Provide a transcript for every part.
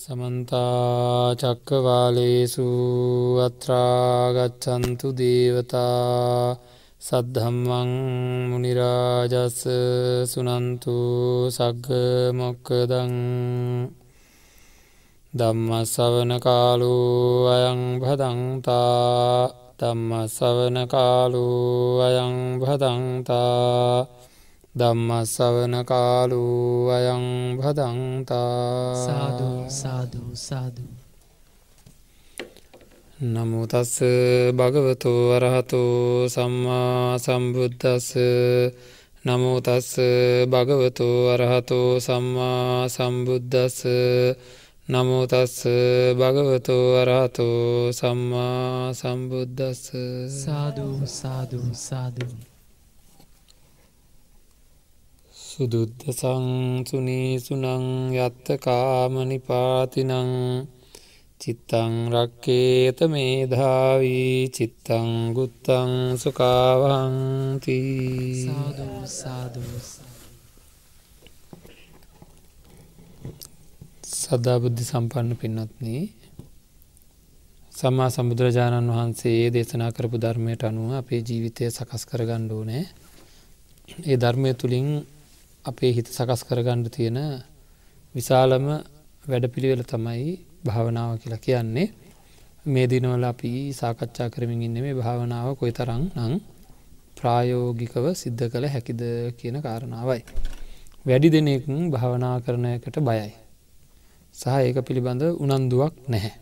සමන්තා චක්කවාලේසු අත්‍රාගච්චන්තු දේවතා සද්ධම්මං මුනිරාජස්ස සුනන්තු සග්ග මොක්කදං දම්මස්සවන කාලු අයං භදන්තා දම්මස්සවන කාලු අයං භදන්තා ධම්මස්සවන කාලු අයං භදන්තා. සාදු සාදු සාදු. නමුතස්ස භගවතු වරහතු සම්මා සම්බුද්ධස්ස නමුතස්ස භගවතු වරහතු සම්මා සම්බුද්ධස්ස නමුතස්ස භගවතු වරහතු සම්මා සම්බුද්ධස්ස සාදු සාදු සාදු සුදුද්ධ සංසුනීසුනං යත්ත කාමනිපාතිනං චිත්තං රක්කේත මේධාවී චිත්තං ගුත්තං සුකාවහන්ති සාදු සද්ධාබුද්ධි සම්පන්න පින්නත්න සම්මා සම්බුදුරජාණන් වහන්සේ දේශනා කරපු ධර්මයට අනුව අපේ ජීවිතය සකස් කර ගණ්ඩෝ නෑ ඒ ධර්මය තුළින් අපේ හිත සකස් කරගණ්ඩ තියෙන විශාලම වැඩපිළිවෙල තමයි භාවනාව කියලා කියන්නේ මේ දිනවල අපි සාකච්ඡා කරමින් ඉන්න මේ භාවනාව කොයි තරං නං ප්‍රායෝගිකව සිද්ධ කළ හැකිද කියන කාරණාවයි. වැඩි දෙනෙක් භාවනා කරනයකට බයයි. සහ ඒක පිළිබඳ උනන්දුවක් නැහැ.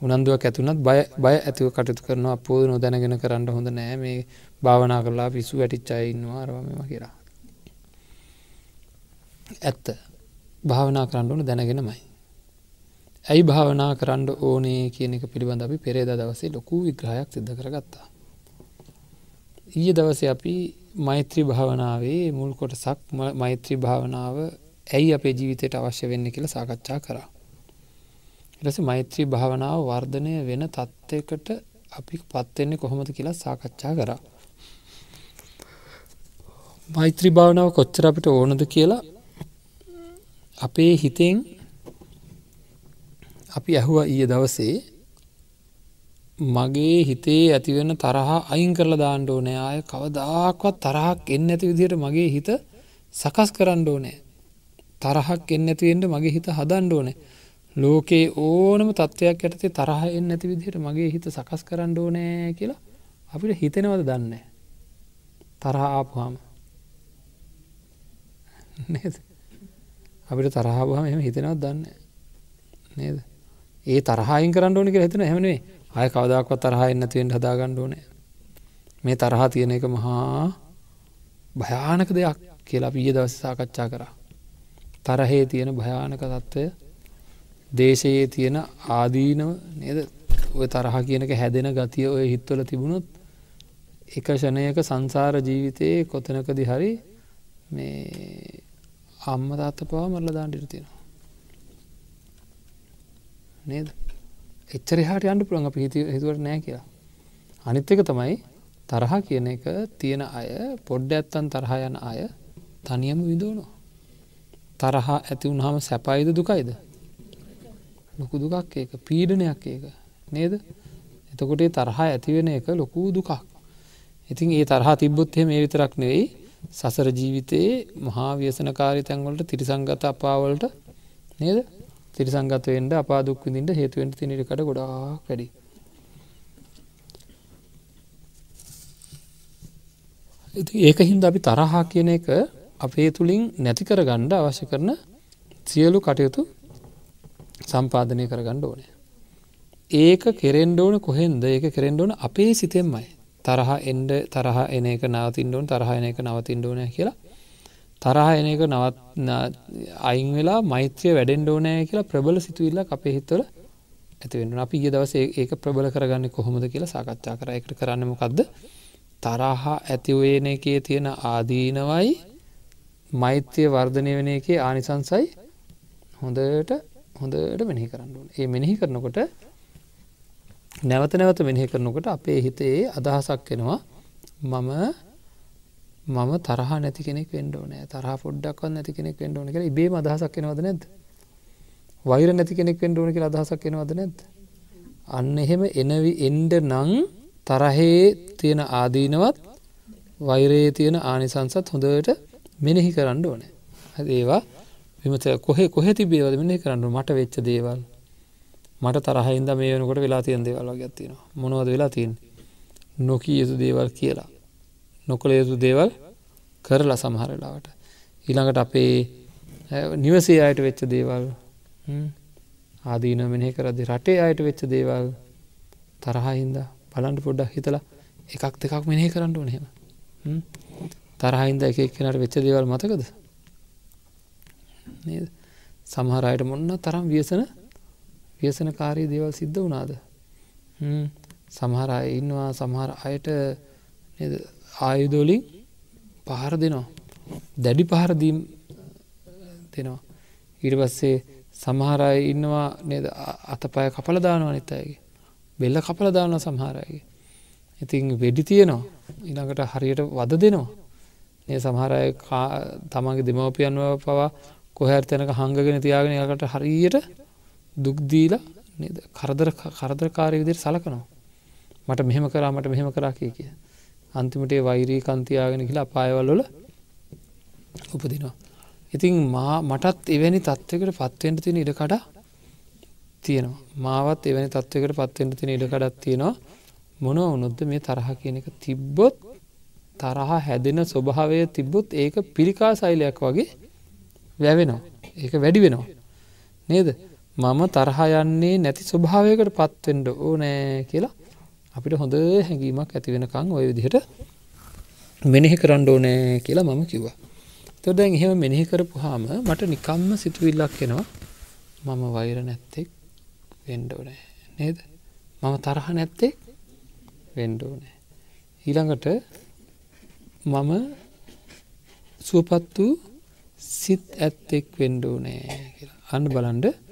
උනන්දුවක් ඇතුනත් බය ඇතිව කටයුතු කරනවා අපෝද නොදැනගෙන කරන්න හොඳ නෑ මේ භාවනා කරලා පිස්සු වැටිච්චයින්නවා අරවම කියලා. ඇත්ත භාවනා කරන්න ඕන දැනගෙනමයි. ඇයි භාවනා කරන්න ඕනේ කියන එක පිළිබඳ අපි පෙරේද දවසේ ලොකු විග්‍රහයක් සිද්ධ කරගත්තා. ඊය දවස අපි මෛත්‍රී භාවනාවේ මුල් කොට සක් මෛත්‍රී භාවනාව ඇයි අපේ ජීවිතයට අවශ්‍ය වෙන්න කියලා සාකච්ඡා කරා. එලෙස මෛත්‍රී භාවනාව වර්ධනය වෙන තත්ත්වයකට අපි පත්වෙන්නේ කොහොමද කියලා සාකච්ඡා කරා. මෛත්‍රී භාවනාව කොච්චර අපිට ඕනද කියලා අපේ හිතෙන් අපි ඇහුව ඊය දවසේ මගේ හිතේ ඇතිවෙන තරහා අයින් කරලා දාණ්ඩ ඕනෑ. අය කවදාක්වත් තරහක් එන්න ඇති විදියට මගේ හිත සකස් කරන්න ඕනෑ. තරහක් එන්න ඇතිවෙන්ට මගේ හිත හදන්ඩ ඕනෑ. ලෝකයේ ඕනම තත්ත්වයක් ඇතේ තරහ එන්න ඇති විදිහට මගේ හිත සකස් කරන්න ඕනෑ කියලා අපිට හිතෙනවද දන්න තරහ ආපුහාම නේද? අපිට තරහාාවහම එම හිතෙනවත් දන්න නේද? ඒ තරහායින් කරන්න ඕනික හිතන හැමනේ අය කවදක්වත් තරහන්න තියෙන්ට හදාගන්න ඕනෑ. මේ තරහා තියෙන එක මහා භයානක දෙයක් කියලා පිය දවස සාකච්ඡා කරා. තරහේ තියෙන භයානක තත්ත්වය දේශයේ තියෙන ආදීනව නේද? ඔය තරහ කියනක හැදෙන ගතිය ඔය හිත්වල තිබුණොත් එක ෂණයක සංසාර ජීවිතයේ කොතනකදි හරි මේ අම්ම තාත්ත පවා මරල දාන්ඩිර තියෙනවා. නේද? එච්චර හට අන්ඩ පුළන් අප හිත හිතුවට නෑ කියලා. අනිත් එක තමයි තරහ කියන එක තියෙන අය පොඩ්ඩ ඇත්තන් තරහ යන අය තනියම විදෝනවා තරහා ඇති වුණහම සැපයිද දුකයිද? ලොකු දුකක් ඒක. පීඩනයක් ඒක. නේද? එතකොටේ තරහා ඇතිවෙන එක ලොකූ දුකක්. ඉතින් ඒ තරහා තිබ්බොත්හෙ මේ විතරක් නෙවෙයි. සසර ජීවිතයේ මහා ව්‍යසනකාරී තැන්වලට තිරිසංගත අපාවලට නේද? තිරිසංගතවෙන්ට අපා දුක්විදිට හේතුවෙන්ට තිනිටකට ගොඩා වැඩි. ඒක හින්ද අපි තරහා කියන එක අපේ තුළින් නැති කර ගණ්ඩ අවශ්‍ය කරන සියලු කටයුතු සම්පාධනය කරගණ්ඩ ඕනෑ. ඒක කෙරෙන්ඩ ඕන කොහෙන්ද? ඒක කෙරෙන්ඩ ඕන අපේ සිතෙන්මයි. තරහ එන්ඩ තරහ එන එක නවතින්ඩුවන් තරහ එන එක නවතින්ඩෝනය කියලා. තරහ එන එක නවත් අයින් වෙලා මෛත්‍රය වැඩෙන්ඩෝනෑ කියලා ප්‍රබල සිතුවිල්ල අපේ හිත්තවල ඇතිවෙන්න අපි ගිය දවස ඒක ප්‍රබල කරගන්න කොහොමද කියලා සාකච්ඡා කර. එකට කරන්නමකක්ද තරහා ඇතිවේන එකේ තියෙන ආදීනවයි මෛත්‍යය වර්ධනය වෙන එකේ ආනිසංසයි හොඳට හොඳට මෙනෙහි කරන්න ඕන. ඒ මෙනෙහි කරනකොට නැවත නැවත මෙනෙහි කරනකොට අපේ හිතේ අදහසක් වෙනවා මම මම තරහ නැති කෙනෙක් වෙන්ඩ නෑ තරහ පොඩ්ඩක්ව නැති කෙනෙක් වෙන්ඩ ඕන කර ඉබේ අදහසක් වෙනවද නැද වෛර නැති කෙනෙක් වෙන්න ඕන කියලා අදහසක් එනවද නැද්ද? අන්න එහෙම එනවි එන්න නම් තරහේ තියෙන ආදීනවත් වෛරයේ තියෙන ආනිසංසත් හොඳට මෙනෙහි කරන්න ඕනේ. ඒවා විමත කොහෙ කොහෙ තිබේවද මෙනෙහි කරන්න මට වෙච්ච දේවල්. මට තරහින්ද මේ වෙනකොට වෙලා තියෙන දේවල් වගේ තියෙනවා. මොනවද වෙලා තියෙන්නේ? නොකිය යුතු දේවල් කියලා. නොකළ යුතු දේවල් කරලා සමහර වෙලාවට. ඊළඟට අපේ නිවසේ අයට වෙච්ච දේවල් ආදීන මෙනෙහි කරද්දි රටේ අයට වෙච්ච දේවල් තරහා හින්දා බලන්න පොඩ්ඩක් හිතලා එකක් දෙකක් මෙනෙහි කරන්න ඕන එහෙම. තරහින්ද එක එක්කෙනාට වෙච්ච දේවල් මතකද? නේද? සමහර අයට මොන්න තරම් ව්‍යසන ව්‍යසනකාරී දේවල් සිද්ධ වුණාද? හ්ම් සමහර අය ඉන්නවා සමහර අයට නේද ආයුධ වලින් පහර දෙනවා. දැඩි පහර දීම් දෙනවා. ඊට පස්සේ සමහර අය ඉන්නවා නේද අතපය කපලා දානවා අනිත් අයගේ. බෙල්ල කපලා දානවා සමහර අයගේ. ඉතින් වෙඩි තියෙනවා. ඊළඟට හරියට වද දෙනවා. මේ සමහර අය තමන්ගේ දෙමව්පියන්ව පවා කොහරි තැනක හංගගෙන තියාගෙන යාකට හරියට දුක් දීලා නේද කරදර කරදරකාරී විදිහට සලකනවා. මට මෙහෙම කරා මට මෙහෙම කරා කිය කිය. අන්තිමට ඒ වෛරී කන්තියාගෙන ගිහලා අපායවල වල උපදිනවා. ඉතින් මා මටත් එවැනි තත්ත්වයකට පත්වෙන්න තියෙන ඉඩකඩ තියෙනවා. මාවත් එවැනි තත්ත්වයකට පත්වෙන්න තියෙන ඉඩකඩක් තියෙනවා. මොනව වුණොත්ද මේ තරහ කියන එක තිබ්බොත් තරහ හැදෙන ස්වභාවය තිබ්බොත් ඒක පිළිකා සෛලයක් වගේ වැවෙනවා. ඒක වැඩි වෙනවා. නේද? මම තරහ යන්නේ නැති ස්වභාවයකට පත්වෙන්න ඕනෑ කියලා අපිට හොඳ හැඟීමක් ඇති වෙනකන් ওই විදිහට මෙනෙහි කරන්න ඕනෑ කියලා මම කිව්වා. එතකොට දැන් එහෙම මෙනෙහි කරපුවාම මට නිකම්ම සිතුවිල්ලක් එනවා. මම වෛර නැත්තේක් වෙන්න ඕනේ නේද? මම තරහ නැත්තේක් වෙන්න ඕනේ. ඊළඟට මම සුවපත් වූ සිත් ඇත්තෙක් වෙන්න ඕනේ කියලා. අන්න බලන්න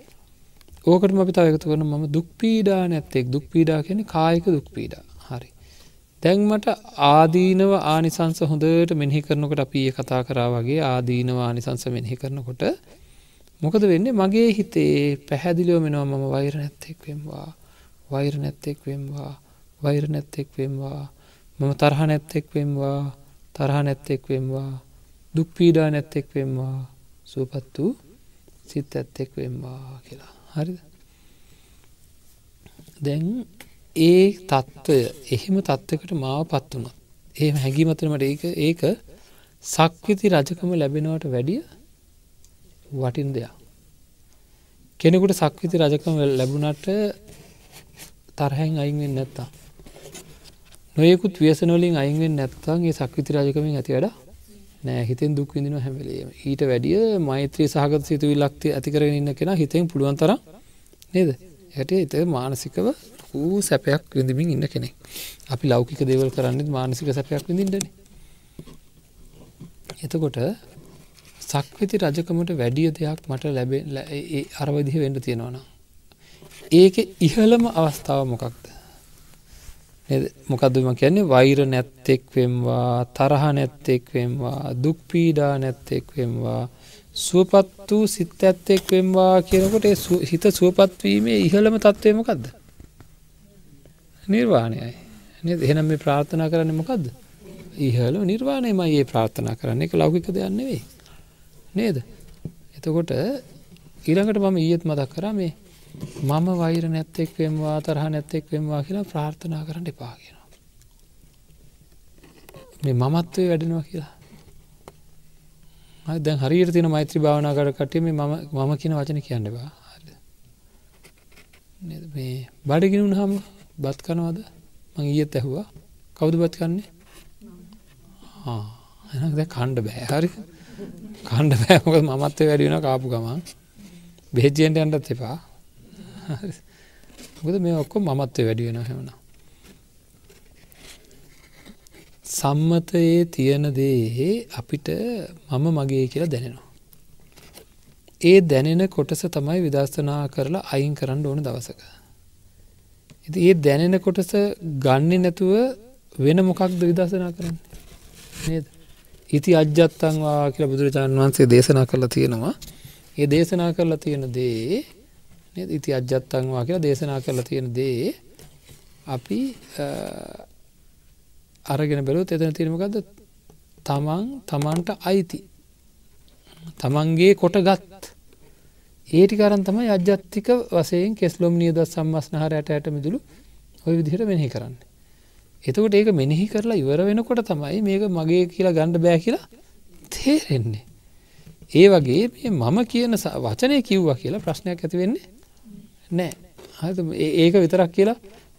ඕකටම අපි තව එකතු කරන මම දුක් පීඩා නැත්තෙක් දුක් පීඩා කියන්නේ කායික දුක් පීඩා. හරි. දැන් මට ආදීනව ආනිසංස හොඳට මෙනෙහි කරනකොට අපි ඒ කතා කරා වගේ ආදීනව ආනිසංස මෙනෙහි කරනකොට මොකද වෙන්නේ? මගේ හිතේ පැහැදිලිව වෙනවා මම වෛර නැත්තෙක් වෙම්වා. වෛර නැත්තෙක් වෙම්වා. වෛර නැත්තෙක් වෙම්වා. මම තරහ නැත්තෙක් වෙම්වා. තරහ නැත්තෙක් වෙම්වා. දුක් පීඩා නැත්තෙක් වෙම්වා. සුවපත් වූ සිත් ඇත්තෙක් වෙම්වා කියලා. හරිද? දැන් ඒ තත්ත්වය එහෙම තත්ත්වකට මාව පත් වුණොත් ඒ හැඟීමතරමට ඒක ඒක සක්විති රජකම ලැබෙනවට වැඩිය වටින් දෙයක්. කෙනෙකුට සක්විති රජකම ලැබුණට තරහැන් අයින්ෙන් නැත්තා නොයකුත් ව්‍යසනොලින් අයින්ෙන් නැත්තන් ඒ සක්විති රජකමින් ඇති වැඩ නෑ හිතෙන් දුක් විඳින හැමලේම ඊට වැඩිය මෛත්‍රී සහගත සිතුවිල්ලක්ති ඇතිකරගෙන ඉන්න කෙන හිතෙන් පුළුවන් තර නේද? ඇයට එත මානසිකව වූ සැපයක් විඳමින් ඉන්න කෙනෙක්. අපි ලෞකික දේවල් කරන්නෙත් මානසික සැපයක් විඳින්ටන එතකොට සක්විති රජකමට වැඩිය දෙයක් මට ලැබේ අරවදිහ වෙන්න තියෙනවන ඒක ඉහළම අවස්ථාව මොකක්ද? මොකදම කියන්නේ? වෛර නැත්තෙක් වෙම්වා තරහ නැත්තෙක් වෙම්වා දුක්පීඩා නැත්තෙක් වෙම්වා සුවපත් වූ සිත් ඇත්තෙක් වෙම්වා කියනකොට හිත සුවපත්වීමේ ඉහළම තත්ත්වය මොකක්ද නිර්වාණයයි. එහෙනම් මේ ප්‍රාර්ථනා කරන්න මොකක්ද ඉහල නිර්වාණයම ඒ ප්‍රාර්ථනා කරන්න. එක ලෞකික දෙයන්න වෙයි නේද? එතකොට ඊළඟට මම ඊයත් මදක් කරා මේ මම වෛර නැත්තෙක් වෙම්වා තරහ නැත්තෙක් වෙම්වා කියලා ප්‍රාර්ථනා කරන්න එපා කියෙනවා. මේ මමත්වය වැඩෙනවා කියලා. දැන් හරියට තින මෛත්‍රී භාවනා කර කටේ මේ මම කියන වචන කියන්නවා. මේ බඩගිනුන් හම බත් කනවාද? මං ඊයත් ඇහුවා. කවුද බත් කන්නේ? එනද කණ්ඩ බෑ. හරි. කණ්ඩ බෑමක මමත්ව වැඩියෙන කාපු ගමන්. බෙහෙජ්ජෙන්ට අන්ටත් එපා. මොකද මේ ඔක්කො මමත්වය වැඩි වෙන හැමන. සම්මතයේ තියෙන දේ අපිට මම මගේ කියලා දැනෙනවා. ඒ දැනෙන කොටස තමයි විදර්ශනා කරලා අයින් කරන්න ඕන දවසක. ඉති ඒ දැනෙන කොටස ගන්න නැතුව වෙන මොකක්ද විදර්ශනා කරන්න නේද. ඉති අජ්ජත්තංවා කියලා බුදුරජාණන් වහන්සේ දේශනා කරලා තියෙනවා. ඒ දේශනා කරලා තියෙන දේ නේද? ඉති අජ්ජත්තංවා කියලා දේශනා කරලා තියෙන දේ අපි අරගෙන බැලුවොත් එතන තියෙන මොකද්ද? තමන් තමන්ට අයිති. තමන්ගේ කොටගත් ඒ ටික අරන් තමයි අජ්ජත්තික වශයෙන් කෙස්ලොම් නියද සම්මස්නහර ඇට ඇට මිදුළු ඔය විදිහට මෙනෙහි කරන්නේ. එතකොට ඒක මෙනෙහි කරලා ඉවර වෙනකොට තමයි මේක මගේ කියලා ගණ්ඩ බෑ කියලා තේරෙන්නේ. ඒ වගේ මම කියන වචනය කිව්වා කියලා ප්‍රශ්නයක් ඇති වෙන්නේ නෑ. ඒක විතරක් කියලා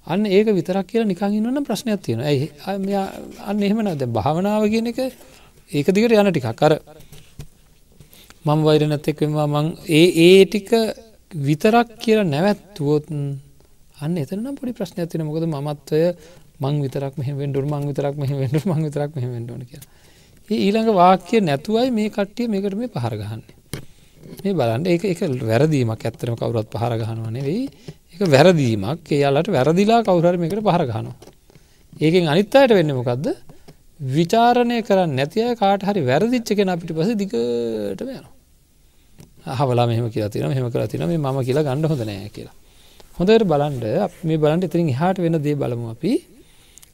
අන්න ඒක විතරක් කියලා නිකං ඉන්නවන්න ප්‍රශ්නයක් තියෙන ඇයි අන්න එහෙම නද? භාවනාව කියන එක ඒක දිගට යන ටිකක්. අර මම වෛර නැත්තෙක්වෙවා මං ඒ ඒ ටික විතරක් කියලා නැවැත්තුවොත් අන්න එතනම් පොඩි ප්‍රශ්න ඇතින මොකද මත්වය මං විතරක් මෙහ වෙන්ඩුර මං විතරක් මෙහ වෙන්ඩුර මං විතරක් මෙහ වෙන්ඩුවන කිය ඒ ඊළඟ වාක්‍ය නැතුවයි මේ කට්ටිය මේකට මේ පහරගහන්නේ මේ බලන්ට ඒක එක වැරදීමක් ඇත්තරම කවුරත් පහරගහනවා වෙයි එක වැරදීමක්. එයාලට වැරදිලා කවුරර මේකට පහරගහනවා ඒකෙන් අනිත්තායට වෙන්න මොකක්ද විචාරණය කරන්න නැතිය කාට හරි වැරදිච්ච කෙන අපිට පස දිගට යනවා. හවලා මෙහම කියලා තින මෙහම කර තින මේ ම කියලා ගණඩ හොඳ නෑ කියලා. හොඳට බලන්ඩ මේ බලන්ට ඉතිරින් හාට වෙන දේ බලමු අපි.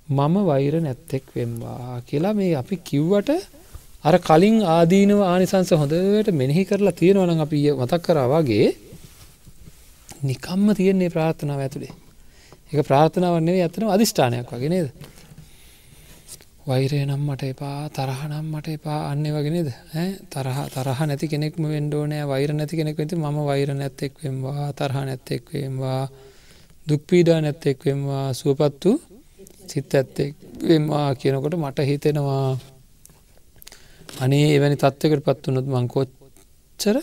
මම වෛර නැත්තෙක් වෙම්වා කියලා මේ අපි කිව්වට අර කලින් ආදීනව ආනිසංස හොඳට මෙනෙහි කරලා තියෙනවන අපි මතක් කරාවාගේ නිකම්ම තියෙන්නේ ප්‍රාර්ථනාව ඇතුළේ එක ප්‍රාර්ථනාවන්නේ ඇතන අධිෂ්ඨානයක් වගේ නේද? වෛරය නම් මට එපා තරහනම් මට එපා අන්න වගෙනද තරහ තරහ නැති කෙනෙක්ම වෙන්ඩෝනෑ වෛර නැති කෙනෙක් වෙති ම වෛර නැත්තෙක් වෙම්වා තරහ නැත්තෙක් වෙම්වා දුක්පීඩා නැත්තෙක් වෙම්වා සුවපත්තු සිත් ඇත්තෙක් වෙම්වා කියනකොට මට හිතෙනවා අනේ එවැනි තත්වකට පත් වනොත් මං කොච්චර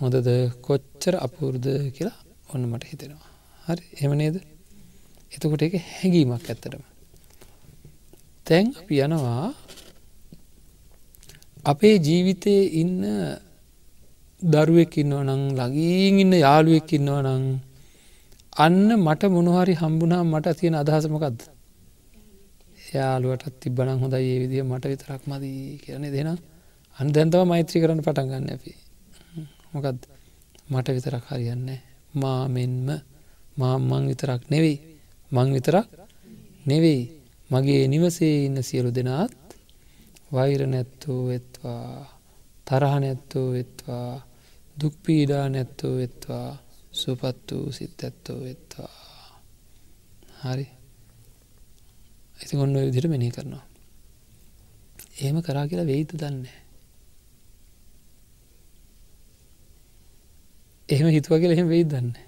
හොඳද කොච්චර අපූර්ද කියලා ඔන්න මට හිතෙනවා. හරි එම නේද? එතකොට එක හැඟීමක් ඇත්තටම. තැන් අපි යනවා අපේ ජීවිතයේ ඉන්න දරුවෙක් ඉන්නව නං ලගීන් ඉන්න යාළුවෙක් ඉන්නව නං අන්න මට මොනහරි හම්බුනා මට තියෙන අදහසමකක්ද යාළුවටත් තිබ්බනම් හොඳයි ඒ විදිහ මට විතරක් මදී කියරන දෙෙන අන් දැන්තව මෛත්‍රී කරන්න පටන් ගන්න අපි. මොකද මට විතරක් හරියන්න මා මෙන්ම මා මං විතරක් නෙවෙයි. මං විතරක් නෙවෙයි. මගේ නිවසේ ඉන්න සියලු දෙනාත් වෛර නැත්තෝ වෙත්වා තරහ නැත්තෝ වෙත්වා දුක්පීඩා නැත්තෝ වෙත්වා සුපත් වූ සිත් ඇත්තෝ වෙත්වා. හරි. ඇති ඔන්න විදිට මෙනි කරනවා. ඒම කරා කියලා වෙයිත දන්නේ එහෙම හිතුව කියලා එහෙම වෙයි දන්නේ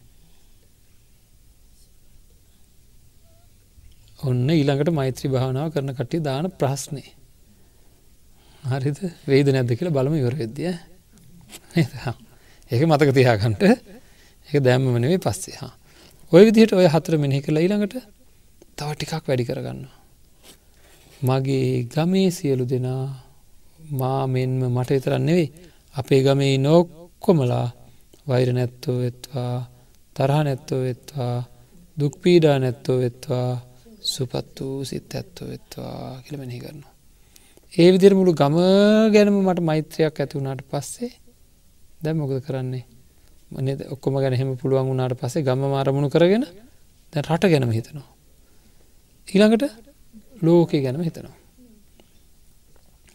ඔන්න ඊළඟට මෛත්‍රී භාවනාව කරන කට්ටි දාන ප්‍රශ්නය හරිද? වේද නැද්ද කියලා බලම ඉවර වෙද්දිය ඒක මතක තියාගන්ට ඒක දැම්මමනේ පස්සේ හා. ඔය විදිහට ඔය හතර මෙනෙහි කළ ඊළඟට තව ටිකක් වැඩි කරගන්න මගේ ගමේ සියලු දෙනා මා මෙන්ම මට විතරන්න නෙවෙයි අපේ ගමේ නොක්කොමලා වෛර නැත්තෝ වෙත්වා තරහ නැත්තෝ වෙත්වා දුක්පීඩා නැත්තෝ වෙත්වා සුපත් වූ සිත් ඇත්තෝ වෙත්වා කියලමෙහි කරනවා. ඒ විදිර මුළු ගම ගැනම මට මෛත්‍රයක් ඇති වුණට පස්සේ දැම් මොකද කරන්නේ මනද ඔක්කොම ගැන හෙම පුළුවන් වුණට පස්සේ ගම මාරමුණු කරගෙන දැ රට ගැනම හිතනවා. ඊළඟට ලෝකය ගැනම හිතනවා.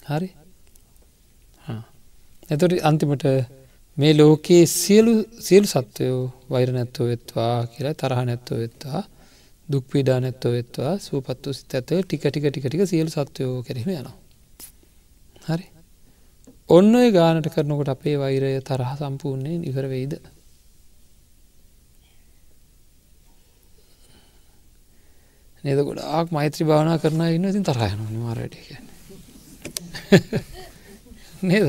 හරි එතොට අන්තිමට මේ ලෝකයේ සියලු සියලු සත්වයෝ වෛර නැත්තෝ වෙත්වා කියලා තරහ නැත්තෝ වෙත්වා දුක් පීඩා නැත්තෝ වෙත්වා සූපත් වූ සිත ඇත ටික ටික ටික ටික සියලු සත්වයෝ කෙරෙහිම යනවා. හරි. ඔන්න ඔය ගානට කරනකොට අපේ වෛරය තරහ සම්පූර්ණයෙන් ඉවර වෙයිද. නේද? ගොඩාක් මෛත්‍රී භාවනා කරන ඉන්න ඉතින් තරහයන නිමාරට නේද?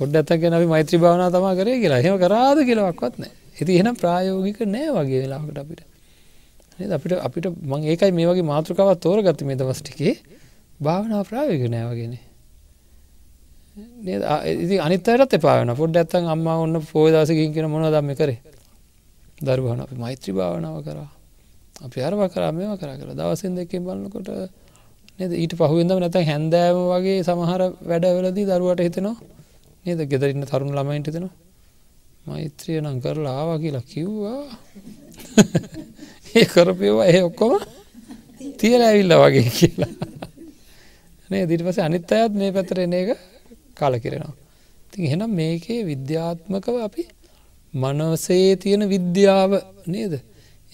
ඔොඩ ඇත ගැන මෛත්‍රී භාවනා තමා කරේ කියලා. හෙම කරාද කියලාවක්වත් නෑ ඇති එන ප්‍රායෝගික නෑ වගේ වෙලාකට අපිට. අපිට අපිට මං ඒකයි මේ වගේ මාතෘකාවත් තෝර ගත්ත මේ දවස්ටිකේ භාවනා ප්‍රායෝගික නෑවගෙන ඉති අනිතයටත් එපාවන පොඩ්ඩ ඇත්තන් අම්ම ඔන්න පෝදසකින් කියෙන මොන දම්ම කරේ? දරුවන අපි මෛත්‍රී භාවනාව කරා. අපි අරව කරා මෙම කර කර. දවසෙන් දෙකින් බලන්නකොට නද? ඊට පහුවෙන්දම නැත හැන්දෑම වගේ සමහර වැඩවලදී දරුවට හිතනවා නේද? ගෙදරන්න තරුණ ළමයින්ට දෙනවා මෛත්‍රිය නම් කරලා ආවා කියලා කිව්වා. ඒ කරපයවා ඒ ඔක්කොම තියල ඇවිල්ල වගේ කියලා. නේ දිට පස අනිත් අයත් මේ පැතර එන එක කාල කිරෙනවා ති එහෙනම් මේකේ විද්‍යාත්මකව අපි මනවසේ තියෙන විද්‍යාව නේද?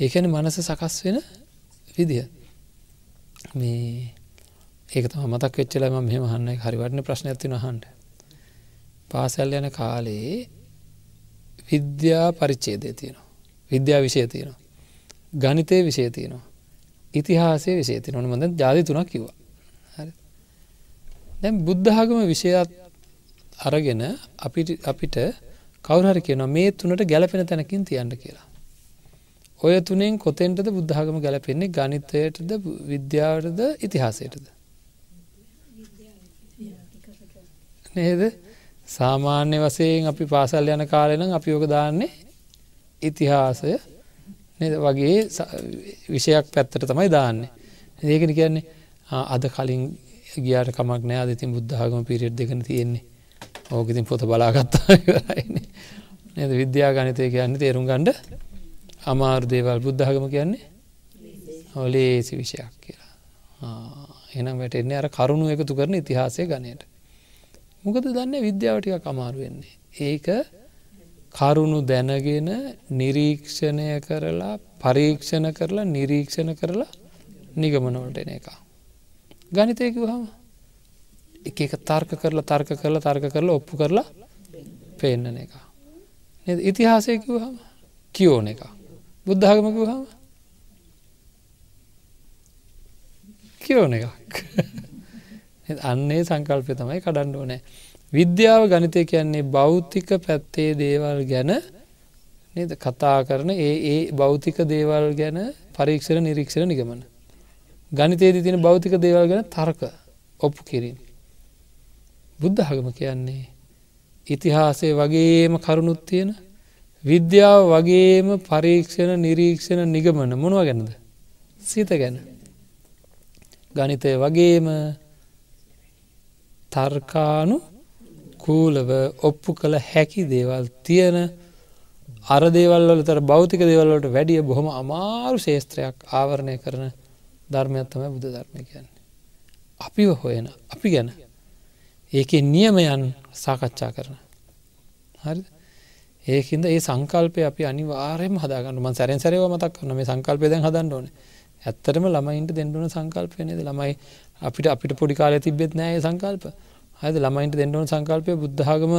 ඒකැන මනස සකස් වෙන විදිහ මේ ඒක තම මතක් වෙච්චලම මෙම හන්න හරිවටන ප්‍රශ්න ඇතින හන්ට පාසැල් යන කාලේ විද්‍යා පරිච්චේදය තියෙනවා. විද්‍යා විෂය තියෙනවා. ගනිතය විෂය තියෙනවා. ඉතිහාසය විෂය තිය නොන මඳ ජාති තුනක් කිව්වා. දැම් බුද්ධාගම විෂයත් අරගෙන අපිට අපිට කවුහරි කියනවා මේ තුනට ගැලපෙන තැනකින් තියන්න කියලා. ඔය තුනෙන් කොතෙන්ටද බුද්ධාගම ගැලපෙන්නේ? ගනිතයටද විද්‍යාවටද ඉතිහාසයටද? නේද? සාමාන්‍ය වසයෙන් අපි පාසල් යන කාලෙන අපි යෝක දාන්නේ ඉතිහාසය වගේ විෂයක් පැත්තට තමයි දාන්නේ. ඒකන කියන්නේ අද කලින් ගියාට කමක් නෑ අදතින් බුද්ධාගම පිරිට් දෙකන තියෙන්නේ. ඕකඉතින් පොත බලාගත්තා නද? විද්‍යා ගනිතය කියන්න තේරුම් ගණ්ඩ අමාරු දේවල් බුද්ධාගම කියන්නේ? හොලේසි විෂයක් කියලා. එනම් වැටෙන්නේ අර කරුණු එකතු කරන ඉතිහාසය ගනයට මොකද දන්න විද්‍යාවටික අමාරු වෙන්නේ. ඒක කරුණු දැනගෙන නිරීක්ෂණය කරලා පරීක්ෂණ කරලා නිරීක්ෂණ කරලා නිගමනොල්ට එන එක ගනිතයකු හම එක එක තර්ක කරලා තර්ක කරලා තර්ක කරලා ඔප්පු කරලා පේන්නන එක ඉතිහාසයකිව හම කියෝන එක බුද්ධාගමකිව හම කියෝන එකක්. අන්නේ සංකල්පය තමයි කඩන්න ඕනෑ. විද්‍යාව ගනිතය කියන්නේ භෞතික පැත්තේ දේවල් ගැන නද? කතා කරන ඒ ඒ භෞතික දේවල් ගැන පරීක්ෂණ නිරීක්ෂණ නිගමන. ගනිතයේද තින භෞතික දේවල් ගැන තර්ක ඔප්පු කිරීම. බුද්ධහගම කියන්නේ ඉතිහාසය වගේම කරුණුත් තියෙන විද්‍යාව වගේම පරීක්ෂණ නිරීක්ෂණ නිගමන මොනවා ගැනද සිත ගැන ගනිතය වගේම තර්කානු කූලව ඔප්පු කළ හැකි දේවල් තියෙන අර දේවල්වලතර භෞතික දේවල්ලට වැඩිය බොහොම අමාරු ශේස්ත්‍රයක් ආවරණය කරන ධර්මයක් තමයි බුද්ධ ධර්මය කියන්නේ. අපිව හොයන අපි ගැන ඒක නියමයන් සාකච්ඡා කරන. හරි ඒකන්ද ඒ සංකල්පය අපි අනිවාරයම හදාගන්නම සැරෙන් සැරව මතක් කරන මේ සංකල්පය දැන් හදන්න ඕන. ඇත්තරම ළමයින්ට දෙන්නන සංකල්පයනද ළමයි අපිට අපිට පොඩි කාලය තිබෙත් නෑ සංකල්ප. හද ළමයින්ට දෙන්නවන සංකල්පය බුද්ධාගම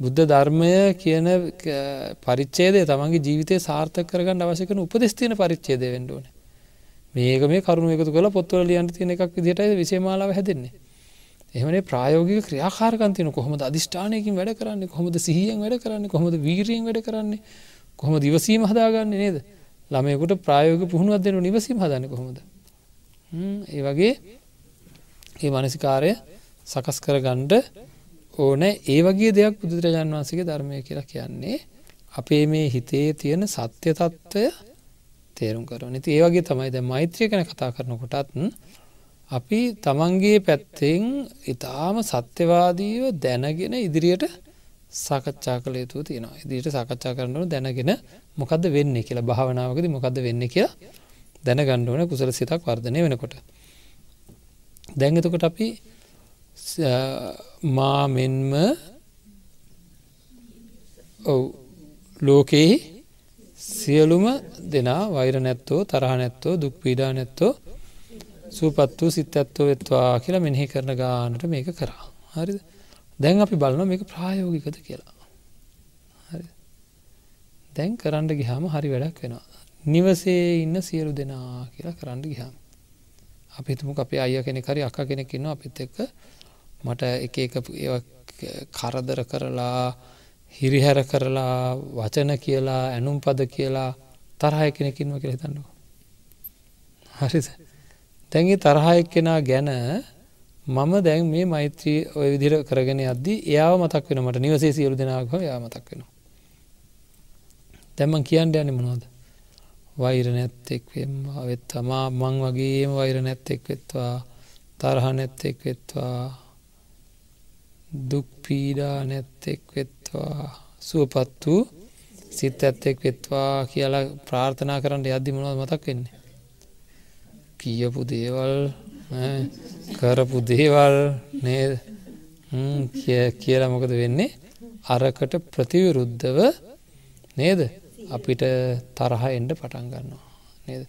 බුද්ධ ධර්මය කියන පරිච්චේදය තමන්ගේ ජීවිතය සාර්ථක කරගන්න අවශ්‍යකන උපදෙස්තියන පරිච්චේද වෙන්ඩෝන මේක මේ කරුණු එකතු කළ පොත්වල ලියන්ට තියෙන එකක් විදිට විශේමාලාව හැදෙන්නේ. එහමනේ ප්‍රයෝගික ක්‍රියාකාරකන්තියන කොහොමද අධිෂ්ඨානයකින් වැඩ කරන්න? කොහොමද සිහියෙන් වැඩ කරන්න? කොහොමද වීරයෙන් වැඩ කරන්නේ? කොහොම දිවසීම හදාගන්න නේද? ළමයකුට ප්‍රයෝග පුහුණුවත් දෙනු නිවසීම හදන්න කොහොමද? ඒ වගේ ඒ මනසිකාරය සකස් කර ගණ්ඩ ඕන. ඒ වගේ දෙයක් බුදුරජාන් වන්සගේ ධර්මය කියලා කියන්නේ අපේ මේ හිතේ තියෙන සත්‍ය තත්ත්වය තේරුම් කරන ති ඒවගේ තමයි ද මෛත්‍රිය කන කතා කරනකොටත් අපි තමන්ගේ පැත්තෙන් ඉතාම සත්‍යවාදීව දැනගෙන ඉදිරියට සාකච්ඡා කළ යුතු තියෙනවා. ඉදිරිට සාකච්ඡා කරනු දැනගෙන මොකද වෙන්න කියලා භාවනාවකද මොකද වෙන්න කියලා දැන ගණ්ඩුවන කුසල සිතක් වර්ධනය වෙනකොට. දැංගතකොට අපි මා මෙන්ම ඔව් ලෝකයේ සියලුම දෙනා වෛර නැත්තෝ තරහ නැත්තෝ දුක් පීඩා නැත්තෝ සූපත් වූ සිත් ඇත්තෝ වෙත්වා කියලා මෙනෙහි කරන ගානට මේක කරා. හරි දැන් අපි බලන මේක ප්‍රායෝගිකද කියලා. හරි දැන් කරන්න ගිහාම හරි වැඩක් වෙනවා. නිවසේ ඉන්න සියලු දෙනා කියලා කරන්න ගිහාම අපිතුම අපේ අය කෙනෙ කරි අක්ක කෙනෙක් ඉන්න අපිත් එක්ක. මට එක එක කරදර කරලා හිරිහැර කරලා වචන කියලා ඇනුම් පද කියලා තරහය කෙනෙකින්ම කියල හිතන්නු හරිද? තැන්ගේ තරහයක් කෙනා ගැන මම දැන් මේ මෛත්‍රී ඔය විදිර කරගෙන අද්දි එයාව මතක් වෙන මට නිවසේ සියලු දෙනාග යා මතක් වෙන දැම්මන් කියන්න යන මොනවද? වෛර නැත්තෙක් වෙත්වා මං වගේම වෛර නැත්තෙක් වෙත්වා තරහ නැත්තෙක් වෙත්වා දුක් පීඩා නැත්තෙක් වෙත්වා සුවපත් වූ සිත් ඇත්තෙක් වෙත්වා කියලා ප්‍රාර්ථනා කරන්න යද්දි මොනවද මතක් වෙන්නේ. කියපු දේවල් ඈ, කරපු දේවල් නේද හ්ම්, කිය- කියලා මොකද වෙන්නේ? අරකට ප්‍රතිවිරුද්ධව නේද? අපිට තරහ එන්ඩ පටන් ගන්නවා. නේද?